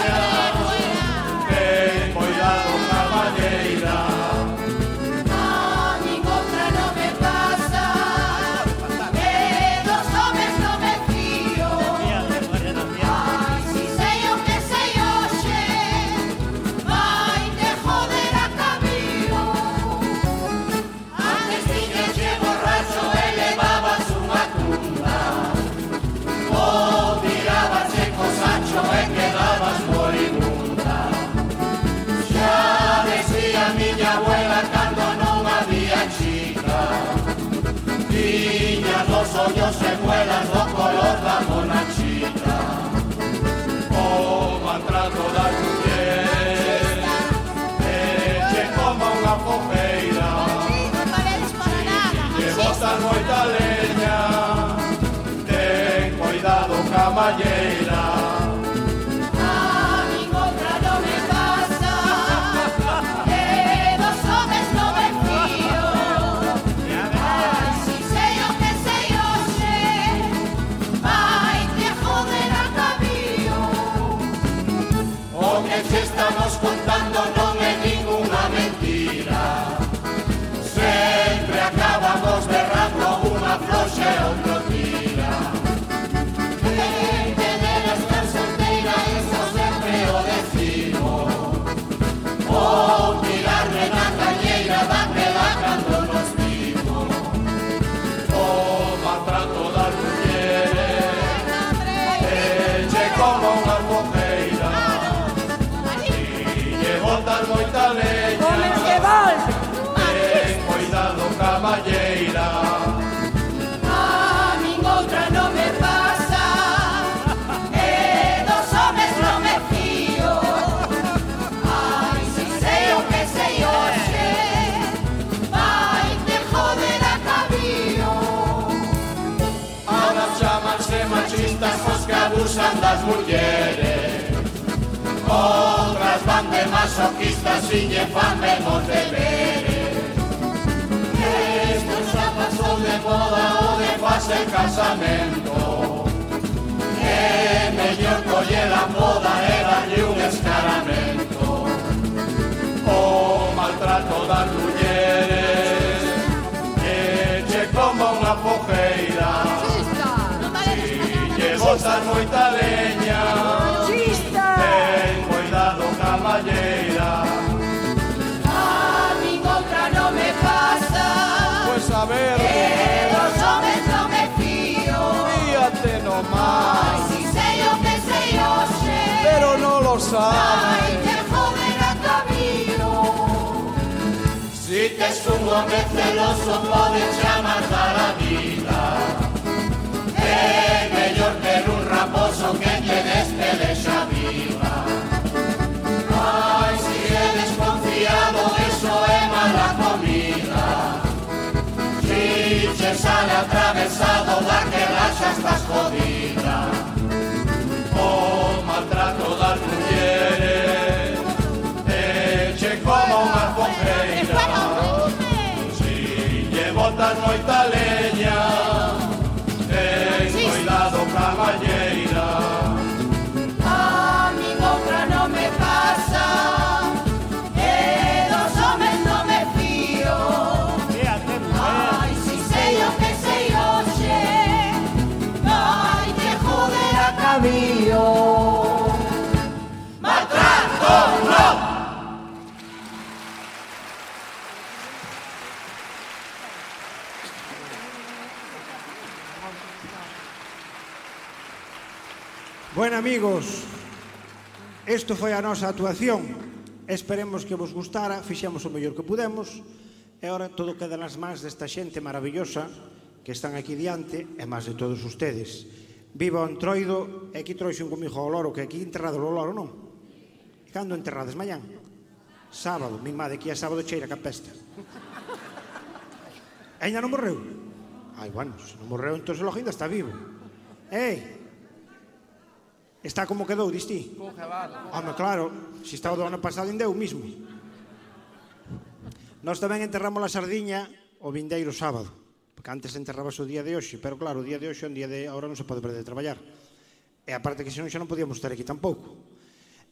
las mulleres Outras van de masoquistas sin efamemos deberes Esto xa pasou de moda o de fase casamento. É mellor coller a moda e darlle un escaramento. O maltrato das mulleres Eche como unha fojeira Botas moita leña Ten cuidado ca malleira A mí outra no me pasa. Pues a ver Que los hombres no me fío. Fíate Ay, nomás si sei o que sei hoxe. Pero no lo Ay, sabes que joder a camino. Si tes un home celoso podes chamar da la vida é mellor ter un raposo que lle despede xa viva. Ai, si é desconfiado, eso é mala comida. Si che sale atravesado, daquela xa estás jodida. O maltrato das mulleres, eche como unha fogueira. Si lle botas moita lei, caballero. ben, amigos, isto foi a nosa actuación. Esperemos que vos gustara, fixemos o mellor que pudemos e ora todo queda nas mans desta xente maravillosa que están aquí diante e máis de todos ustedes. Viva o entroido e aquí trouxen comigo o loro, que aquí enterrado o loro, non? E cando enterrades, mañán? Sábado, mi madre, aquí é sábado cheira que apesta. Ainda non morreu? Ai, bueno, se non morreu, entón o ainda está vivo. Ei, Está como quedou, distí? Home, claro, se está do ano pasado ainda eu mismo. Nós tamén enterramos a sardiña o vindeiro sábado, porque antes enterrabas o día de hoxe, pero claro, o día de hoxe é un día de ahora non se pode perder de traballar. E aparte que senón xa non podíamos estar aquí tampouco.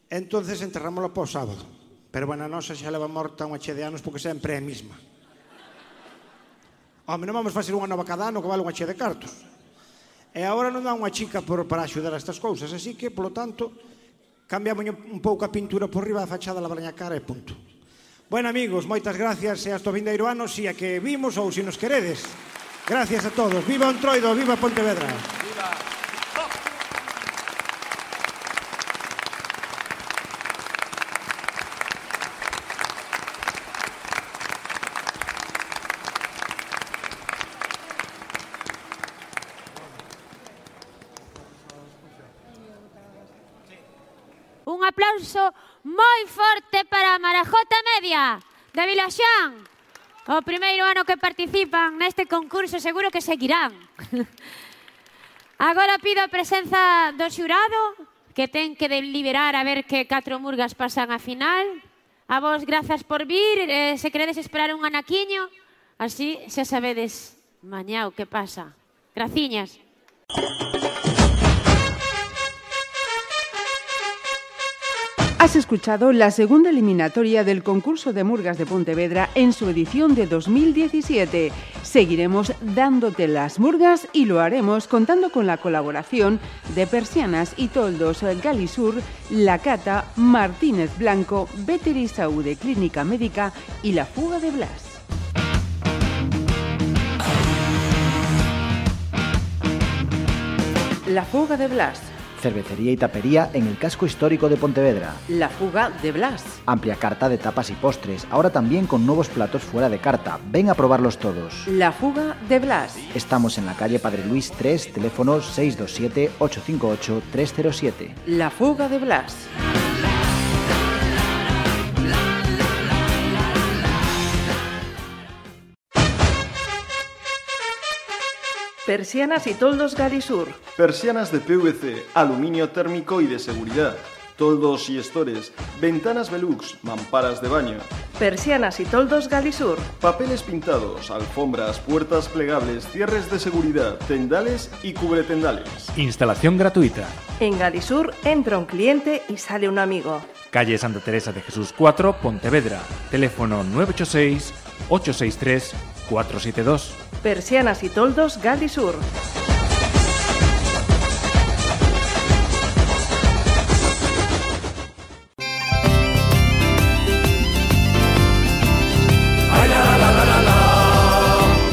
Entonces enterramos para o sábado. Pero bueno, a nosa xa leva morta unha che de anos porque sempre é a mesma. Home, non vamos facer unha nova cada ano que vale unha che de cartos. E agora non dá unha chica por, para axudar a estas cousas, así que, polo tanto, cambiamos un pouco a pintura por riba da fachada da Braña Cara e punto. Bueno, amigos, moitas gracias e hasta o vindeiro ano, si a que vimos ou si nos queredes. Gracias a todos. Viva Entroido, viva Pontevedra. Viva. J Media de Vilaxán. O primeiro ano que participan neste concurso seguro que seguirán. Agora pido a presenza do xurado que ten que deliberar a ver que catro murgas pasan a final. A vos, grazas por vir. Eh, se queredes esperar un anaquiño, así xa sabedes mañá o que pasa. Graciñas. Graciñas. Has escuchado la segunda eliminatoria del concurso de Murgas de Pontevedra en su edición de 2017. Seguiremos dándote las murgas y lo haremos contando con la colaboración de Persianas y Toldos Galisur, La Cata, Martínez Blanco, Veteri Saúde Clínica Médica y La Fuga de Blas. La Fuga de Blas. Cervecería y tapería en el casco histórico de Pontevedra. La Fuga de Blas. Amplia carta de tapas y postres, ahora también con nuevos platos fuera de carta. Ven a probarlos todos. La Fuga de Blas. Estamos en la calle Padre Luis 3, teléfono 627-858-307. La Fuga de Blas. Persianas y toldos Galisur. Persianas de PVC, aluminio térmico y de seguridad. Toldos y estores, ventanas Velux, mamparas de baño. Persianas y toldos Galisur. Papeles pintados, alfombras, puertas plegables, cierres de seguridad, tendales y cubretendales. Instalación gratuita. En Galisur entra un cliente y sale un amigo. Calle Santa Teresa de Jesús 4, Pontevedra. Teléfono 986 863 472. Persianas y toldos Galisur.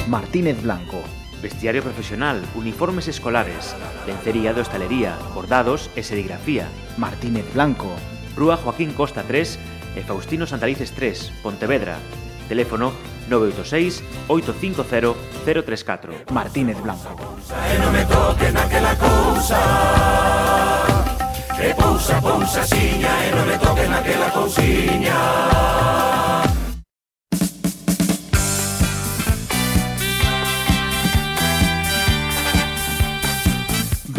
Martínez Blanco. Vestiario profesional, uniformes escolares, lencería de hostalería, bordados e serigrafía. Martínez Blanco. Rúa Joaquín Costa 3 e Faustino Santalices 3, Pontevedra. Teléfono 986 850 034. Martínez Blanco. E non me toquen aquela cousa Que pousa, pousa, siña E non me toquen aquela cousiña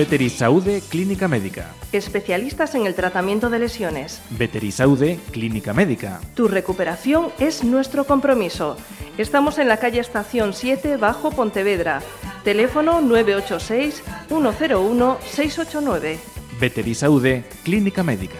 Veterisaude Clínica Médica. Especialistas en el tratamiento de lesiones. Veterisaude Clínica Médica. Tu recuperación es nuestro compromiso. Estamos en la calle Estación 7, Bajo Pontevedra. Teléfono 986 101 689. Veterisaude Clínica Médica.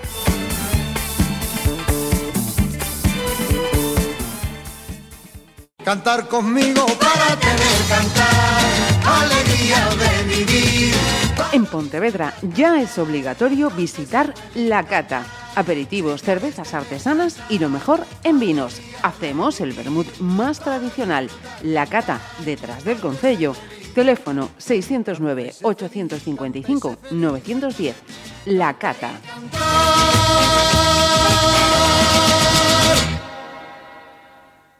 Cantar conmigo para tener cantar Alegría de vivir En Pontevedra ya es obligatorio visitar La Cata. Aperitivos, cervezas artesanas y lo mejor en vinos. Hacemos el vermut más tradicional, La Cata, detrás del Concello. Teléfono 609-855-910. La Cata.